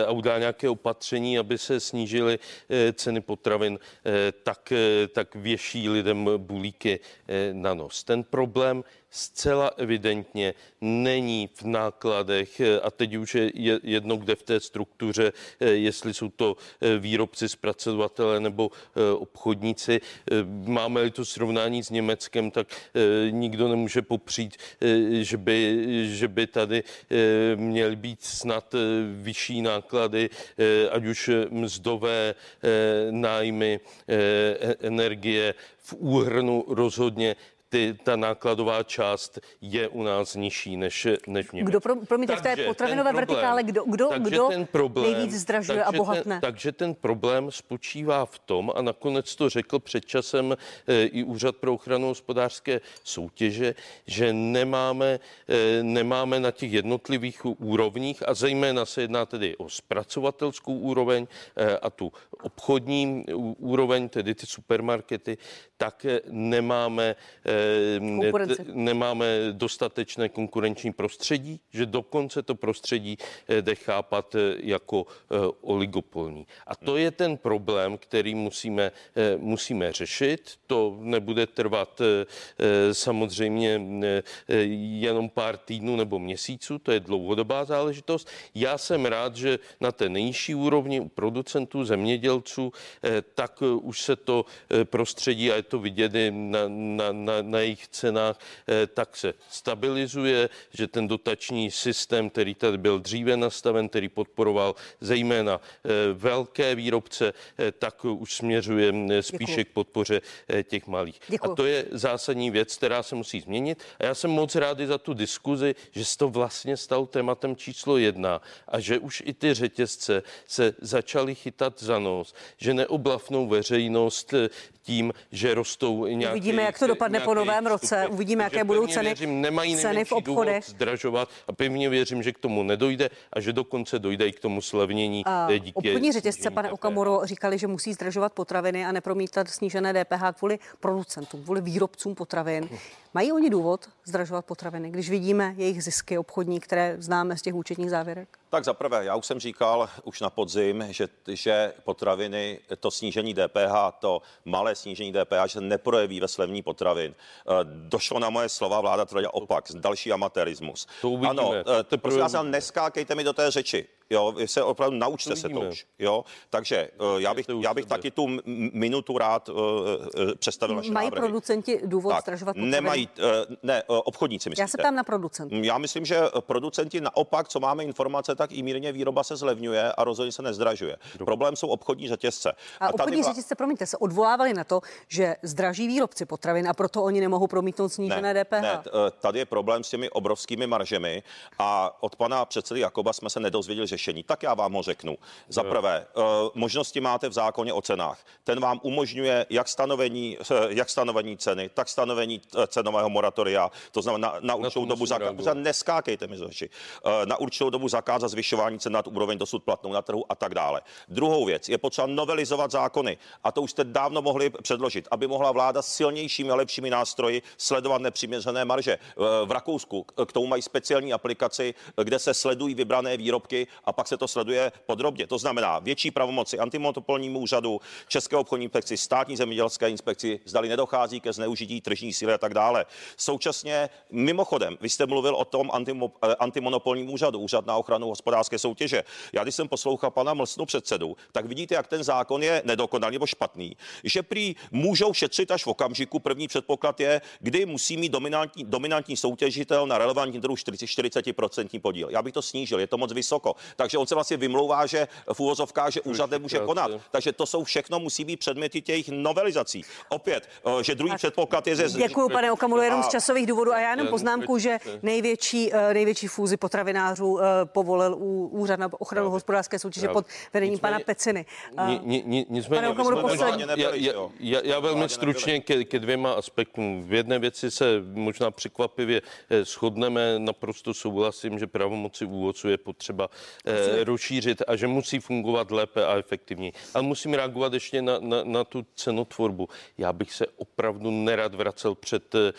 a udá nějaké opatření, aby se snížily ceny potravin, tak, tak věší lidem bulíky na nos. Ten problém zcela evidentně není v nákladech a teď už je jedno, kde v té struktuře, jestli jsou to výrobci, zpracovatele nebo obchodníci. Máme-li to srovnání s Německem, tak nikdo nemůže popřít, že by, že by tady měly být snad vyšší náklady, ať už mzdové nájmy, e, energie, v úhrnu rozhodně ty, ta nákladová část je u nás nižší než, než v Německu. Kdo, pro, promiňte, v té potravinové problém, vertikále, kdo, kdo, kdo ten problém, nejvíc zdražuje a bohatne? Ten, takže ten problém spočívá v tom, a nakonec to řekl před časem e, i Úřad pro ochranu hospodářské soutěže, že nemáme, e, nemáme na těch jednotlivých úrovních, a zejména se jedná tedy o zpracovatelskou úroveň e, a tu obchodní úroveň, tedy ty supermarkety, tak nemáme nemáme dostatečné konkurenční prostředí, že dokonce to prostředí eh, jde chápat eh, jako eh, oligopolní. A to je ten problém, který musíme, musíme řešit. To nebude trvat samozřejmě jenom pár týdnů nebo měsíců, to je dlouhodobá záležitost. Já jsem rád, že na té nejnižší úrovni u producentů, zemědělců, tak už se to prostředí, a je to vidět na, na, na, na jejich cenách, eh, tak se stabilizuje, že ten dotační systém, který tady byl dříve nastaven, který podporoval zejména eh, velké výrobce, eh, tak už směřuje spíše Děkuju. k podpoře těch malých. Děkuju. A to je zásadní věc, která se musí změnit. A já jsem moc rád za tu diskuzi, že se to vlastně stalo tématem číslo jedna a že už i ty řetězce se začaly chytat za nos, že neoblafnou veřejnost tím, že rostou nějaké... Uvidíme, jak to dopadne po novém roce, uvidíme, jaké budou ceny, věřím, nemají ceny v obchodech. zdražovat a pevně věřím, že k tomu nedojde a že dokonce dojde i k tomu slevnění. A díky obchodní řetězce, pane Okamoro, říkali, že musí zdražovat potraviny a nepromítat snížené DPH kvůli producentům, kvůli výrobcům potravin. Mají oni důvod zdražovat potraviny, když vidíme jejich zisky obchodní, které známe z těch účetních závěrek? Tak za prvé, já už jsem říkal už na podzim, že, že potraviny, to snížení DPH, to malé snížení DPH, že se neprojeví ve slevní potravin. Eh, došlo na moje slova, vláda tvrdila opak, další amatérismus. To uvidíme. Ano, to prosím vás, neskákejte mi do té řeči. Jo, vy se opravdu naučte se to už. Jo, takže uh, já bych, já bych taky tu minutu rád uh, představil naše Mají návrhy. producenti důvod tak, stražovat potraviny? Nemají, uh, ne, uh, obchodníci myslíte? Já se ptám na producent. Já myslím, že producenti naopak, co máme informace, tak i mírně výroba se zlevňuje a rozhodně se nezdražuje. Dobře. Problém jsou obchodní řetězce. A, a obchodní vlá... řetězce, promiňte, se odvolávali na to, že zdraží výrobci potravin a proto oni nemohou promítnout snížené ne, DPH. Ne, tady je problém s těmi obrovskými maržemi a od pana předsedy Jakoba jsme se nedozvěděli řešení. Tak já vám ho řeknu. Za prvé, eh, možnosti máte v zákoně o cenách. Ten vám umožňuje jak stanovení, eh, jak stanovení ceny, tak stanovení eh, cenového moratoria, to znamená na, na určitou dobu zakázat. Neskákejte mi řeči. Na určitou dobu zakázat zvyšování cen nad úroveň dosud platnou na trhu a tak dále. Druhou věc je potřeba novelizovat zákony a to už jste dávno mohli předložit, aby mohla vláda silnějšími a lepšími nástroji sledovat nepřiměřené marže. V Rakousku k tomu mají speciální aplikaci, kde se sledují vybrané výrobky a pak se to sleduje podrobně. To znamená větší pravomoci antimonopolnímu úřadu, České obchodní inspekci, státní zemědělské inspekci, zdali nedochází ke zneužití tržní síly a tak dále. Současně mimochodem, vy jste mluvil o tom antimo, eh, antimonopolním úřadu, úřad na ochranu hospodářské soutěže. Já když jsem poslouchal pana Mlsnu předsedu, tak vidíte, jak ten zákon je nedokonalý nebo špatný, že prý můžou šetřit až v okamžiku. První předpoklad je, kdy musí mít dominantní, dominantní soutěžitel na relevantní trhu 40%, 40% podíl. Já bych to snížil, je to moc vysoko. Takže on se vlastně vymlouvá, že v úvozovkách, že úřad nemůže konat. Takže to jsou všechno, musí být předměty těch novelizací. Opět, eh, že druhý předpoklad je ze... Děkuji, pane Okamulo, jenom z časových důvodů. A já jenom poznámku, že největší, eh, největší fúzi potravinářů eh, povolil u úřad na ochranu hospodářské soutěže pod vedením pana Peciny. Nicméně, já velmi stručně ke, ke dvěma aspektům. V jedné věci se možná překvapivě shodneme, naprosto souhlasím, že pravomoci úvodců je potřeba rozšířit a že musí fungovat lépe a efektivněji. Ale musím reagovat ještě na, na, na tu cenotvorbu. Já bych se opravdu nerad vracel před eh,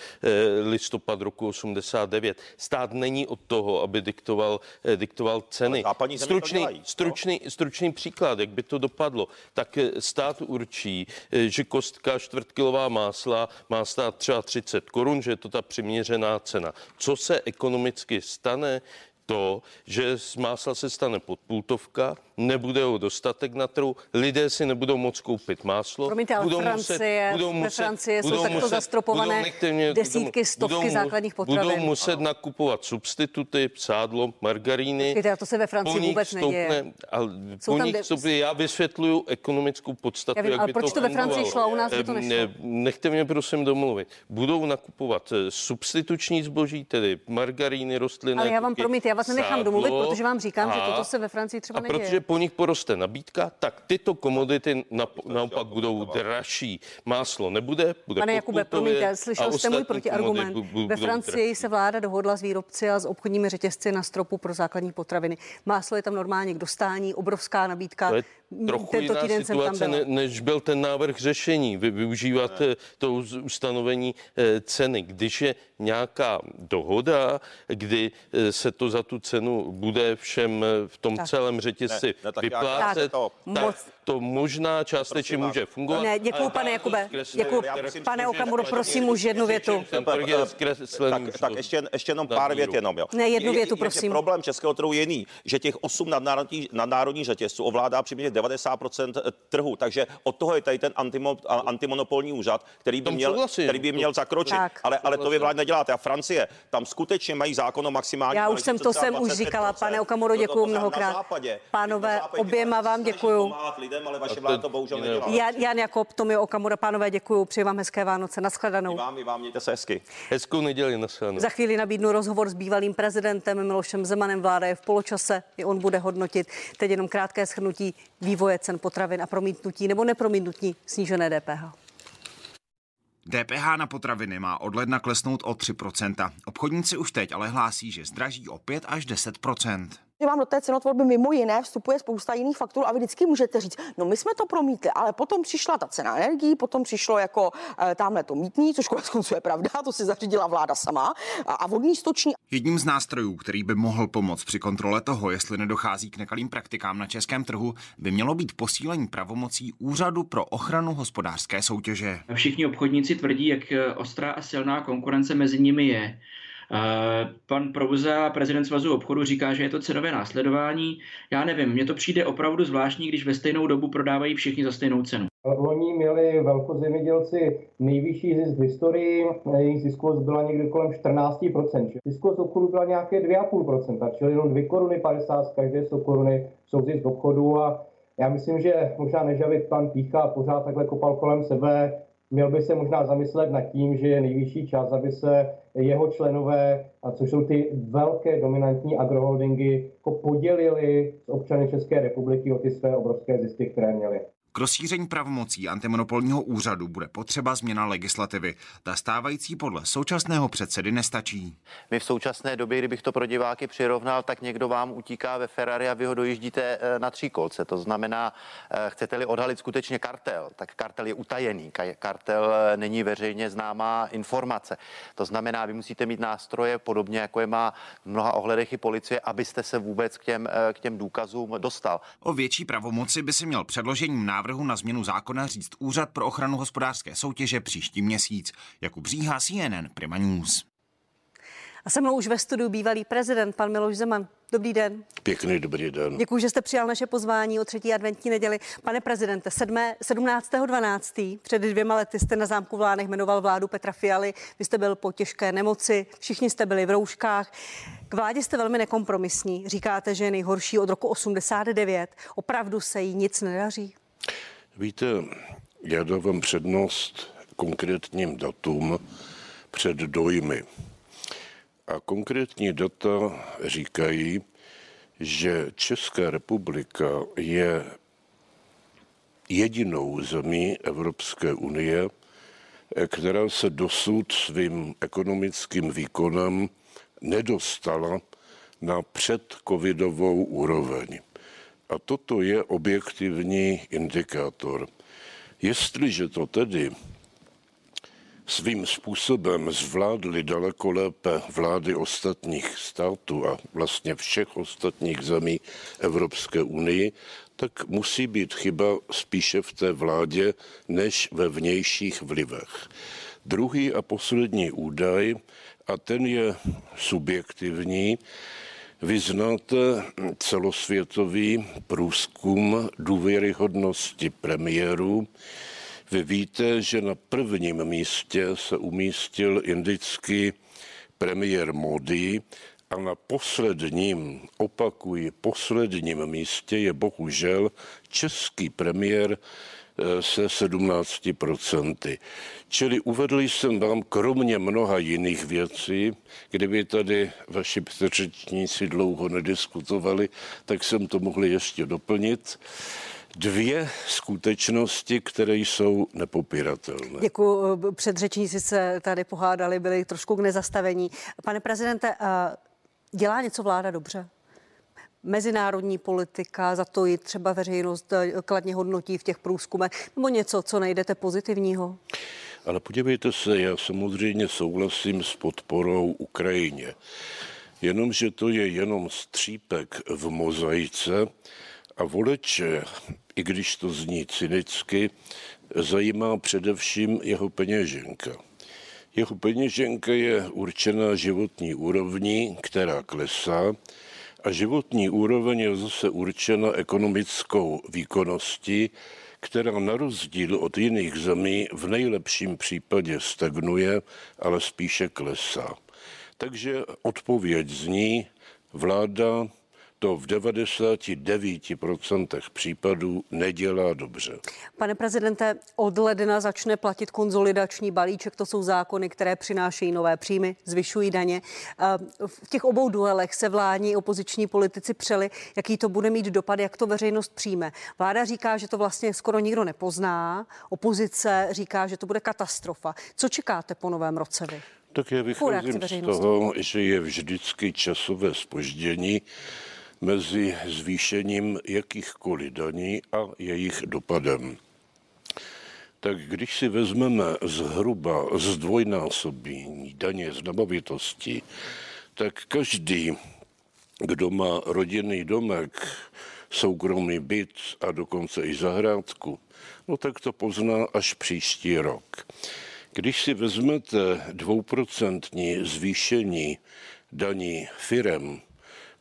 listopad roku 89. Stát není od toho, aby diktoval, eh, diktoval ceny. Stručný, stručný, stručný příklad, jak by to dopadlo. Tak eh, stát určí, že kostka čtvrtkilová másla má stát třeba 30 korun, že je to ta přiměřená cena. Co se ekonomicky stane? To, že z másla se stane podpultovka, nebude ho dostatek na trhu, lidé si nebudou moc koupit máslo. Promiňte, ale budou Francie, muset, budou muset, ve Francii budou jsou takto muset, zastropované mě, desítky, stovky budou, základních potravin. Budou muset ano. nakupovat substituty, sádlo, margaríny. Počkejte, a to se ve Francii vůbec stoupne, neděje. Ale po nich de... stoupne, já vysvětluju ekonomickou podstatu, já vím, jak ale by proč to, to ve Francii šlo a u nás by to nešlo? Ne, nechte mě prosím domluvit. Budou nakupovat eh, substituční zboží, tedy margaríny, rostliny. Ale já vám promiňte, já vás nenechám domluvit, protože vám říkám, že toto se ve Francii třeba neděje. protože po nich poroste nabídka, tak tyto komodity naopak budou dražší. Máslo nebude, bude Pane Jakube, promiňte, slyšel jste můj protiargument. Ve Francii se vláda dohodla s výrobci a s obchodními řetězci na stropu pro základní potraviny. Máslo je tam normálně k dostání, obrovská nabídka. Trochu Tento jiná situace, byla. než byl ten návrh řešení. Vy využívat ne. to ustanovení eh, ceny. Když je nějaká dohoda, kdy eh, se to za tu cenu bude všem eh, v tom tak. celém řetězci ne, ne, vyplácet, tak, tak to možná částečně může fungovat. Ne, děkuji, pane Jakube. Děkuji. Pane Okamuro, prosím už jednu větu. Tak, tak ještě, ještě jenom pár vět jenom. Jo. Ne, jednu větu, prosím. Problém českého trhu je jiný, že těch osm nadnárodních, nadnárodních řetězců ovládá přibližně 90% trhu, takže od toho je tady ten antimo, antimonopolní úřad, který by měl, který by měl zakročit. Tak. Ale, ale to vy vlád neděláte. A Francie, tam skutečně mají zákon o maximální. Já už jsem to jsem už říkala, pane Okamuro, děkuji mnohokrát. Pánové, oběma vám děkuji lidem, ale vaše vláda to bohužel nedělá. Jan, Jan Jakob, Tomio Okamura, pánové, děkuji, přeji vám hezké Vánoce, naschledanou. I vám, i vám, mějte se hezky. Hezkou neděli, naschledanou. Za chvíli nabídnu rozhovor s bývalým prezidentem Milošem Zemanem, vláda je v poločase, i on bude hodnotit. Teď jenom krátké shrnutí vývoje cen potravin a promítnutí nebo nepromítnutí snížené DPH. DPH na potraviny má od ledna klesnout o 3%. Obchodníci už teď ale hlásí, že zdraží o 5 až 10% že vám do té cenotvorby mimo jiné vstupuje spousta jiných faktorů a vy vždycky můžete říct, no my jsme to promítli, ale potom přišla ta cena energií, potom přišlo jako e, tamhle to mítní, což konec konců je pravda, to si zařídila vláda sama a, a vodní stoční. Jedním z nástrojů, který by mohl pomoct při kontrole toho, jestli nedochází k nekalým praktikám na českém trhu, by mělo být posílení pravomocí Úřadu pro ochranu hospodářské soutěže. Všichni obchodníci tvrdí, jak eh, ostrá a silná konkurence mezi nimi je. Pan Prouza, prezident svazu obchodu, říká, že je to cenové následování. Já nevím, mně to přijde opravdu zvláštní, když ve stejnou dobu prodávají všichni za stejnou cenu. Loni měli velkozemědělci nejvyšší zisk v historii, jejich ziskovost byla někde kolem 14%. Ziskovost obchodu byla nějaké 2,5%, čili jenom 2 koruny 50 z každé 100 koruny jsou zisk obchodu a já myslím, že možná nežavit pan Pícha pořád takhle kopal kolem sebe, měl by se možná zamyslet nad tím, že je nejvyšší čas, aby se jeho členové, a což jsou ty velké dominantní agroholdingy, jako podělili s občany České republiky o ty své obrovské zisky, které měli. K rozšíření pravomocí antimonopolního úřadu bude potřeba změna legislativy. Ta stávající podle současného předsedy nestačí. My v současné době, kdybych to pro diváky přirovnal, tak někdo vám utíká ve Ferrari a vy ho dojíždíte eh, na tříkolce. To znamená, eh, chcete-li odhalit skutečně kartel, tak kartel je utajený. Kartel eh, není veřejně známá informace. To znamená, vy musíte mít nástroje, podobně jako je má v mnoha ohledech i policie, abyste se vůbec k těm, k těm důkazům dostal. O větší pravomoci by si měl předložením návrhu návrhu na změnu zákona říct Úřad pro ochranu hospodářské soutěže příští měsíc. Jakub Bříha, CNN Prima News. A se mnou už ve studiu bývalý prezident, pan Miloš Zeman. Dobrý den. Pěkný dobrý den. Děkuji, že jste přijal naše pozvání o třetí adventní neděli. Pane prezidente, 17.12. před dvěma lety jste na zámku vládech jmenoval vládu Petra Fialy. Vy jste byl po těžké nemoci, všichni jste byli v rouškách. K vládě jste velmi nekompromisní. Říkáte, že je nejhorší od roku 89. Opravdu se jí nic nedaří? Víte, já dávám přednost konkrétním datům před dojmy. A konkrétní data říkají, že Česká republika je jedinou zemí Evropské unie, která se dosud svým ekonomickým výkonem nedostala na předcovidovou úroveň. A toto je objektivní indikátor. Jestliže to tedy svým způsobem zvládly daleko lépe vlády ostatních států a vlastně všech ostatních zemí Evropské unii, tak musí být chyba spíše v té vládě než ve vnějších vlivech. Druhý a poslední údaj, a ten je subjektivní, vy znáte celosvětový průzkum důvěryhodnosti premiérů. Vy víte, že na prvním místě se umístil indický premiér Modi a na posledním, opakuji, posledním místě je bohužel český premiér se 17%. Čili uvedl jsem vám kromě mnoha jiných věcí, kdyby tady vaši předřečníci dlouho nediskutovali, tak jsem to mohl ještě doplnit dvě skutečnosti, které jsou nepopiratelné. Děkuji. Předřečníci se tady pohádali, byli trošku k nezastavení. Pane prezidente, eh, Dělá něco vláda dobře? Mezinárodní politika, za to i třeba veřejnost eh, kladně hodnotí v těch průzkumech, nebo něco, co najdete pozitivního? Ale podívejte se, já samozřejmě souhlasím s podporou Ukrajině. Jenomže to je jenom střípek v mozaice a voliče, i když to zní cynicky, zajímá především jeho peněženka. Jeho peněženka je určena životní úrovní, která klesá, a životní úroveň je zase určena ekonomickou výkonností, která na rozdíl od jiných zemí v nejlepším případě stagnuje, ale spíše klesá. Takže odpověď zní, vláda to v 99% případů nedělá dobře. Pane prezidente, od ledna začne platit konzolidační balíček. To jsou zákony, které přinášejí nové příjmy, zvyšují daně. V těch obou duelech se vládní opoziční politici přeli, jaký to bude mít dopad, jak to veřejnost přijme. Vláda říká, že to vlastně skoro nikdo nepozná. Opozice říká, že to bude katastrofa. Co čekáte po novém roce vy? Tak já vycházím z toho, že je vždycky časové spoždění mezi zvýšením jakýchkoliv daní a jejich dopadem. Tak když si vezmeme zhruba zdvojnásobení daně z nemovitosti, tak každý, kdo má rodinný domek, soukromý byt a dokonce i zahrádku, no tak to pozná až příští rok. Když si vezmete dvouprocentní zvýšení daní firem,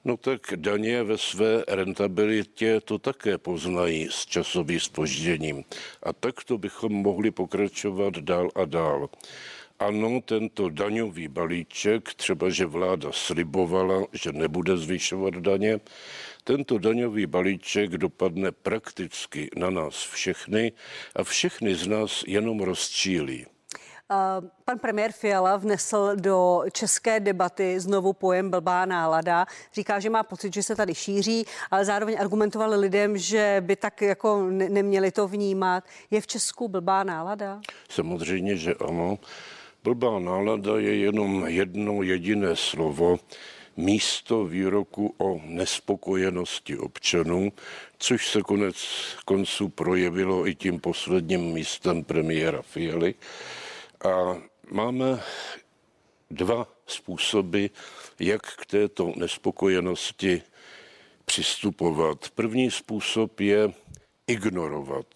No tak daně ve své rentabilitě to také poznají s časovým spožděním. A takto bychom mohli pokračovat dál a dál. Ano, tento daňový balíček, třeba že vláda slibovala, že nebude zvyšovat daně, tento daňový balíček dopadne prakticky na nás všechny a všechny z nás jenom rozčílí. Pan premiér Fiala vnesl do české debaty znovu pojem blbá nálada. Říká, že má pocit, že se tady šíří, ale zároveň argumentoval lidem, že by tak jako neměli to vnímat. Je v Česku blbá nálada? Samozřejmě, že ano. Blbá nálada je jenom jedno jediné slovo, místo výroku o nespokojenosti občanů, což se konec konců projevilo i tím posledním místem premiéra Fialy. A máme dva způsoby, jak k této nespokojenosti přistupovat. První způsob je ignorovat.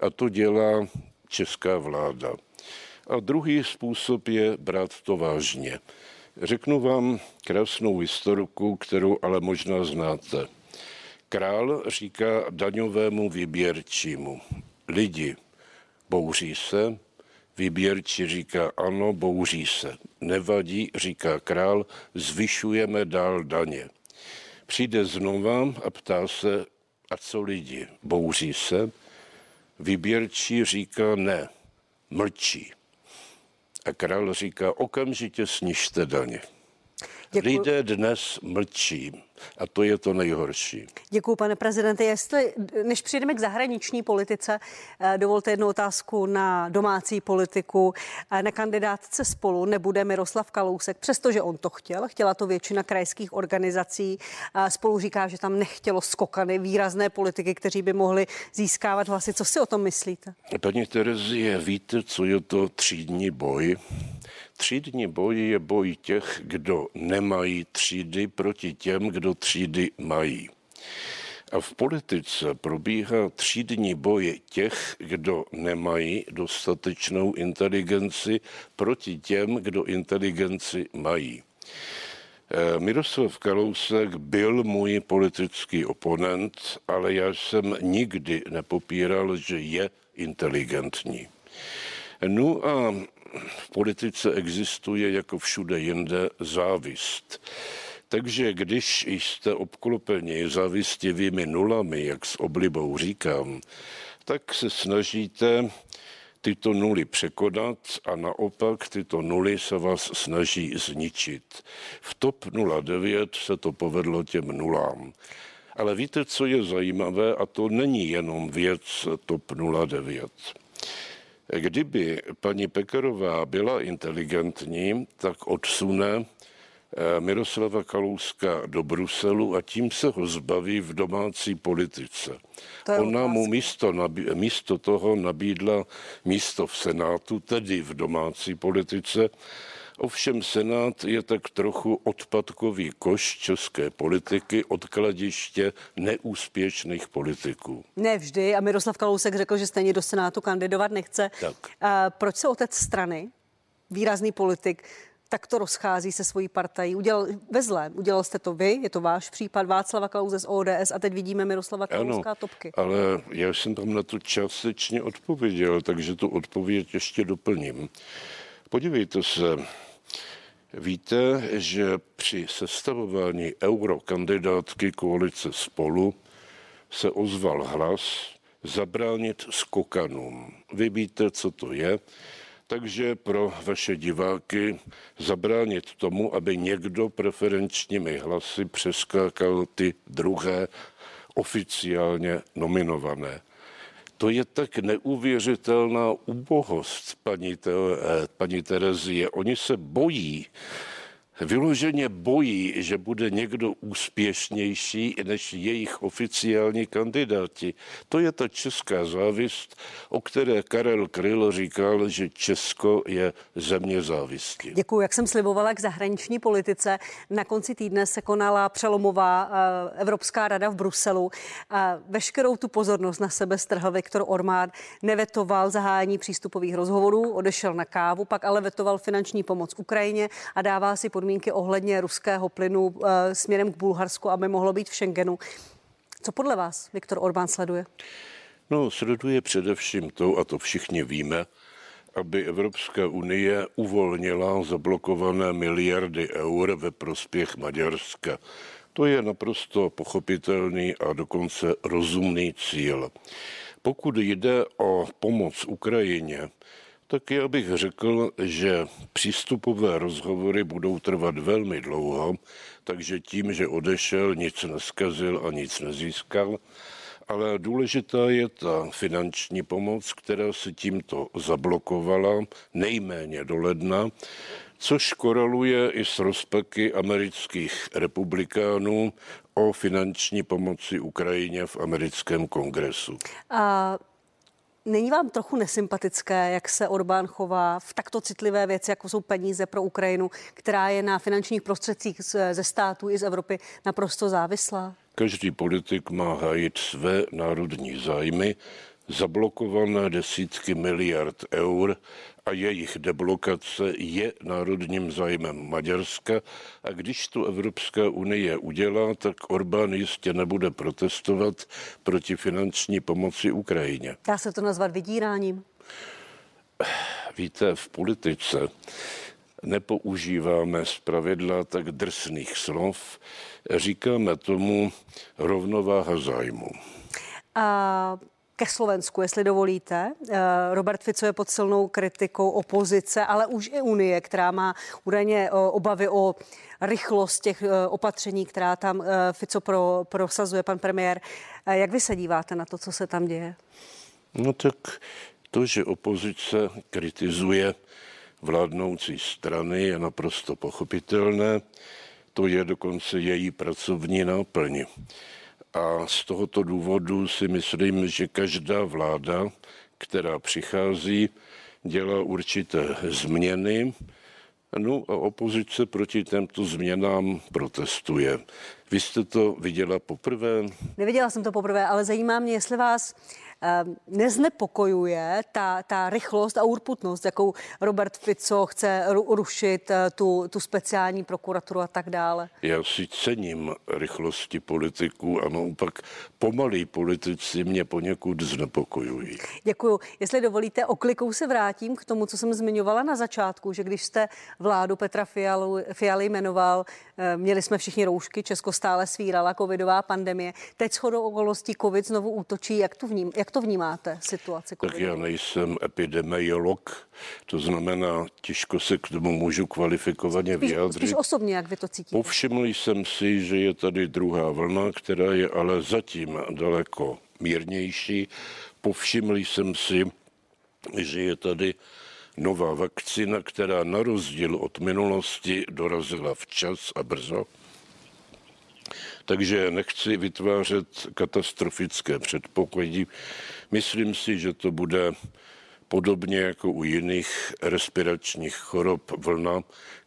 A to dělá česká vláda. A druhý způsob je brát to vážně. Řeknu vám krásnou historiku, kterou ale možná znáte. Král říká daňovému výběrčímu, lidi, bouří se, Výběrčí říká ano, bouří se. Nevadí, říká král, zvyšujeme dál daně. Přijde znova a ptá se, a co lidi, bouří se? Výběrčí říká ne, mlčí. A král říká, okamžitě snižte daně. Děkuji. Lidé dnes mlčí a to je to nejhorší. Děkuji, pane prezidente. Jestli, než přijdeme k zahraniční politice, eh, dovolte jednu otázku na domácí politiku. Eh, na kandidátce spolu nebude Miroslav Kalousek, přestože on to chtěl, chtěla to většina krajských organizací. Eh, spolu říká, že tam nechtělo skokany, výrazné politiky, kteří by mohli získávat hlasy. Co si o tom myslíte? Paní Terezie, víte, co je to třídní boj? Třídní boj je boj těch, kdo nemají třídy proti těm, kdo třídy mají. A v politice probíhá třídní boj těch, kdo nemají dostatečnou inteligenci proti těm, kdo inteligenci mají. Eh, Miroslav Kalousek byl můj politický oponent, ale já jsem nikdy nepopíral, že je inteligentní. No a v politice existuje jako všude jinde závist. Takže když jste obklopeni závistivými nulami, jak s oblibou říkám, tak se snažíte tyto nuly překonat a naopak tyto nuly se vás snaží zničit. V TOP 09 se to povedlo těm nulám. Ale víte, co je zajímavé, a to není jenom věc TOP 09. Kdyby paní Pekarová byla inteligentní, tak odsune Miroslava Kalouska do Bruselu a tím se ho zbaví v domácí politice. Ona mu místo, místo toho nabídla místo v Senátu, tedy v domácí politice, Ovšem Senát je tak trochu odpadkový koš české politiky, odkladiště neúspěšných politiků. Ne vždy a Miroslav Kalousek řekl, že stejně do Senátu kandidovat nechce. Tak. A proč se otec strany, výrazný politik, tak to rozchází se svojí partají. Udělal ve zlém. Udělal jste to vy, je to váš případ Václava Klauze z ODS a teď vidíme Miroslava Kalouska topky. ale já jsem tam na to částečně odpověděl, takže tu odpověď ještě doplním. Podívejte se, Víte, že při sestavování eurokandidátky koalice spolu se ozval hlas zabránit skokanům. Vy víte, co to je, takže pro vaše diváky zabránit tomu, aby někdo preferenčními hlasy přeskákal ty druhé oficiálně nominované. To je tak neuvěřitelná ubohost, paní, te, eh, paní Terezie. Oni se bojí vyloženě bojí, že bude někdo úspěšnější než jejich oficiální kandidáti. To je ta česká závist, o které Karel Kryl říkal, že Česko je země závisti. Děkuji. Jak jsem slibovala k zahraniční politice, na konci týdne se konala přelomová eh, Evropská rada v Bruselu. Veškerou tu pozornost na sebe strhl Viktor Ormán, nevetoval zahájení přístupových rozhovorů, odešel na kávu, pak ale vetoval finanční pomoc Ukrajině a dává si podmínky podmínky ohledně ruského plynu eh, směrem k Bulharsku, aby mohlo být v Schengenu. Co podle vás Viktor Orbán sleduje? No, sleduje především to, a to všichni víme, aby Evropská unie uvolnila zablokované miliardy eur ve prospěch Maďarska. To je naprosto pochopitelný a dokonce rozumný cíl. Pokud jde o pomoc Ukrajině, tak já bych řekl, že přístupové rozhovory budou trvat velmi dlouho, takže tím, že odešel, nic neskazil a nic nezískal. Ale důležitá je ta finanční pomoc, která se tímto zablokovala nejméně do ledna, což koreluje i s rozpaky amerických republikánů o finanční pomoci Ukrajině v americkém kongresu. A Není vám trochu nesympatické, jak se Orbán chová v takto citlivé věci, jako jsou peníze pro Ukrajinu, která je na finančních prostředcích ze států i z Evropy naprosto závislá? Každý politik má hájit své národní zájmy zablokované desítky miliard eur a jejich deblokace je národním zájmem Maďarska a když tu Evropská unie udělá, tak Orbán jistě nebude protestovat proti finanční pomoci Ukrajině. Dá se to nazvat vydíráním? víte, v politice nepoužíváme z pravidla tak drsných slov, říkáme tomu rovnováha zájmu. A ke Slovensku, jestli dovolíte. Eh, Robert Fico je pod silnou kritikou opozice, ale už i Unie, která má údajně eh, obavy o rychlost těch eh, opatření, která tam Fico pro, prosazuje, pan premiér. Jak vy se díváte na to, co se tam děje? No tak to, že opozice kritizuje vládnoucí strany, je naprosto pochopitelné. To je dokonce její pracovní náplň. A z tohoto důvodu si myslím, že každá vláda, která přichází, dělá určité změny, No a opozice proti těmto změnám protestuje. Vy jste to viděla poprvé? Neviděla jsem to poprvé, ale zajímá mě, jestli vás neznepokojuje ta, ta rychlost a urputnost, jakou Robert Fico chce rušit eh, tu, tu speciální prokuraturu a tak dále? Já si cením rychlosti politiků a naopak pomalí politici mě poněkud znepokojují. Děkuju. Jestli dovolíte, oklikou se vrátím k tomu, co jsem zmiňovala na začátku, že když jste vládu Petra Fialu, Fialy jmenoval, eh, měli jsme všichni roušky, Česko stále svírala covidová pandemie. Teď shodou okolností covid znovu útočí. Jak to, vním, jak jak to vnímáte, situaci COVID? Tak já nejsem epidemiolog, to znamená, těžko se k tomu můžu kvalifikovaně spíš, vyjádřit. Spíš osobně, jak vy to cítíte? Povšiml jsem si, že je tady druhá vlna, která je ale zatím daleko mírnější. Povšiml jsem si, že je tady nová vakcína, která na rozdíl od minulosti dorazila včas a brzo. Takže nechci vytvářet katastrofické předpoklady. Myslím si, že to bude podobně jako u jiných respiračních chorob vlna,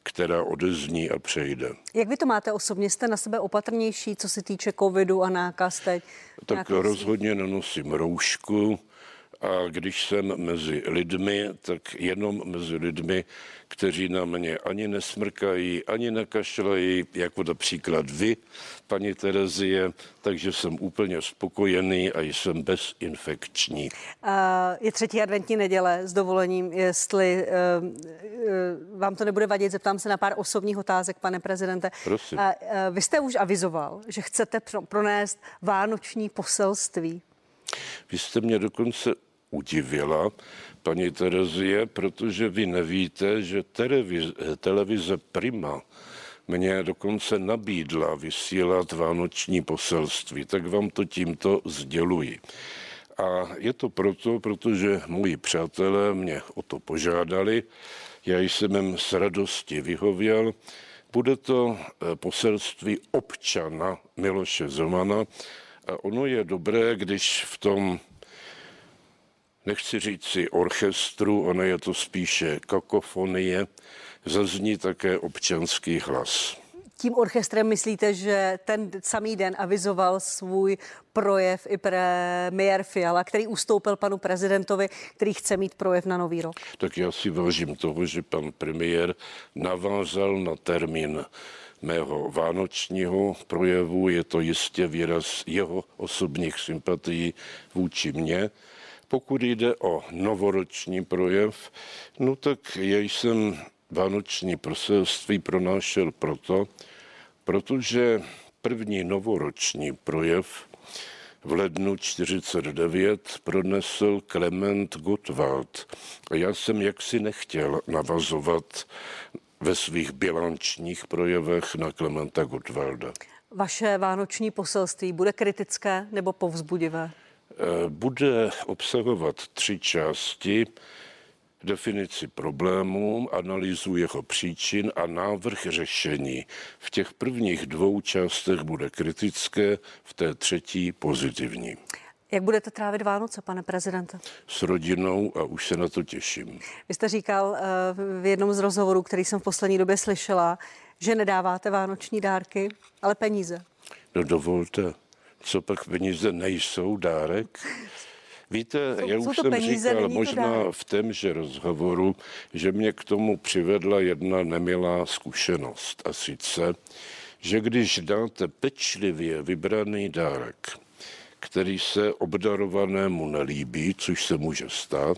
která odezní a přejde. Jak vy to máte osobně? Jste na sebe opatrnější, co se týče covidu a nákaz teď? Tak nákaz? rozhodně nenosím roušku a když jsem mezi lidmi, tak jenom mezi lidmi, kteří na mě ani nesmrkají, ani nekašlají, jako například vy, paní Terezie, takže jsem úplně spokojený a jsem bezinfekční. Je třetí adventní neděle s dovolením, jestli uh, uh, vám to nebude vadit, zeptám se na pár osobních otázek, pane prezidente. Prosím. Uh, vy jste už avizoval, že chcete pronést vánoční poselství. Vy jste mě dokonce udivila, paní Terezie, protože vy nevíte, že televize, televize Prima mě dokonce nabídla vysílat vánoční poselství, tak vám to tímto sděluji. A je to proto, protože moji přátelé mě o to požádali, já jsem jim s radostí vyhověl. Bude to eh, poselství občana Miloše Zemana a ono je dobré, když v tom nechci říct si orchestru, ono je to spíše kakofonie, zazní také občanský hlas. Tím orchestrem myslíte, že ten samý den avizoval svůj projev i premiér Fiala, který ustoupil panu prezidentovi, který chce mít projev na nový rok? Tak já si vážím toho, že pan premiér navázal na termín mého vánočního projevu. Je to jistě výraz jeho osobních sympatií vůči mně. Pokud jde o novoroční projev, no tak já jsem vánoční proselství pronášel proto, protože první novoroční projev v lednu 49 pronesl Klement Gottwald. A já jsem jaksi nechtěl navazovat ve svých bilančních projevech na Klementa Gottwalda. Vaše vánoční poselství bude kritické nebo povzbudivé? Eh, bude obsahovat tři části. Definici problémů, analýzu jeho příčin a návrh řešení. V těch prvních dvou částech bude kritické, v té třetí pozitivní. Jak budete trávit Vánoce, pane prezidente? S rodinou a už se na to těším. Vy jste říkal eh, v jednom z rozhovorů, který jsem v poslední době slyšela, že nedáváte vánoční dárky, ale peníze. No dovolte co pak peníze nejsou dárek? Víte, co, já už jsem peníze, říkal možná v témže rozhovoru, že mě k tomu přivedla jedna nemilá zkušenost. A sice, že když dáte pečlivě vybraný dárek, který se obdarovanému nelíbí, což se může stát,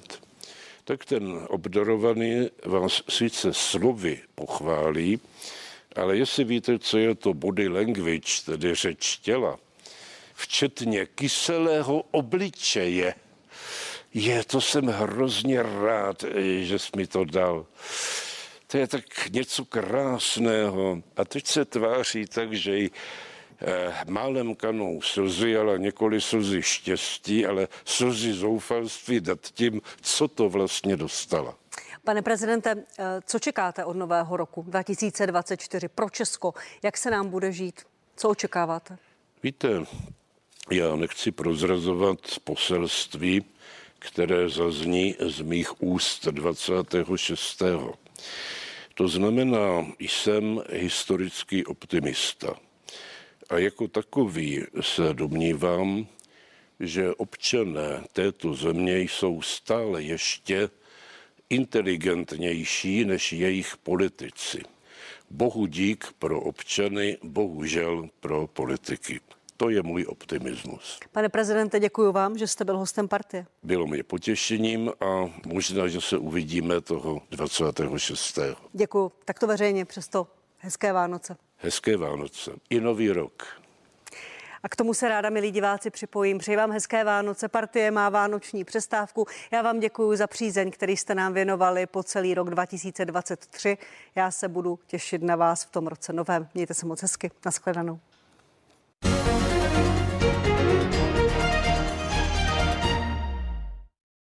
tak ten obdarovaný vás sice slovy pochválí, ale jestli víte, co je to body language, tedy řeč těla, včetně kyselého obličeje, je, to jsem hrozně rád, že jsi mi to dal. To je tak něco krásného. A teď se tváří tak, že ji eh, málem kanou slzy, ale několik slzy štěstí, ale slzy zoufalství dát tím, co to vlastně dostala. Pane prezidente, eh, co čekáte od nového roku 2024 pro Česko? Jak se nám bude žít? Co očekáváte? Víte, já nechci prozrazovat poselství, které zazní z mých úst 26. To znamená, jsem historický optimista. A jako takový se domnívám, že občané této země jsou stále ještě inteligentnější než jejich politici. Bohu dík pro občany, bohužel pro politiky. To je můj optimismus. Pane prezidente, děkuji vám, že jste byl hostem partie. Bylo mi potěšením a možná, že se uvidíme toho 26. Děkuji. Takto veřejně přesto hezké Vánoce. Hezké Vánoce. I nový rok. A k tomu se ráda, milí diváci, připojím. Přeji vám hezké Vánoce. Partie má vánoční přestávku. Já vám děkuji za přízeň, který jste nám věnovali po celý rok 2023. Já se budu těšit na vás v tom roce novém. Mějte se moc hezky. Naschledanou.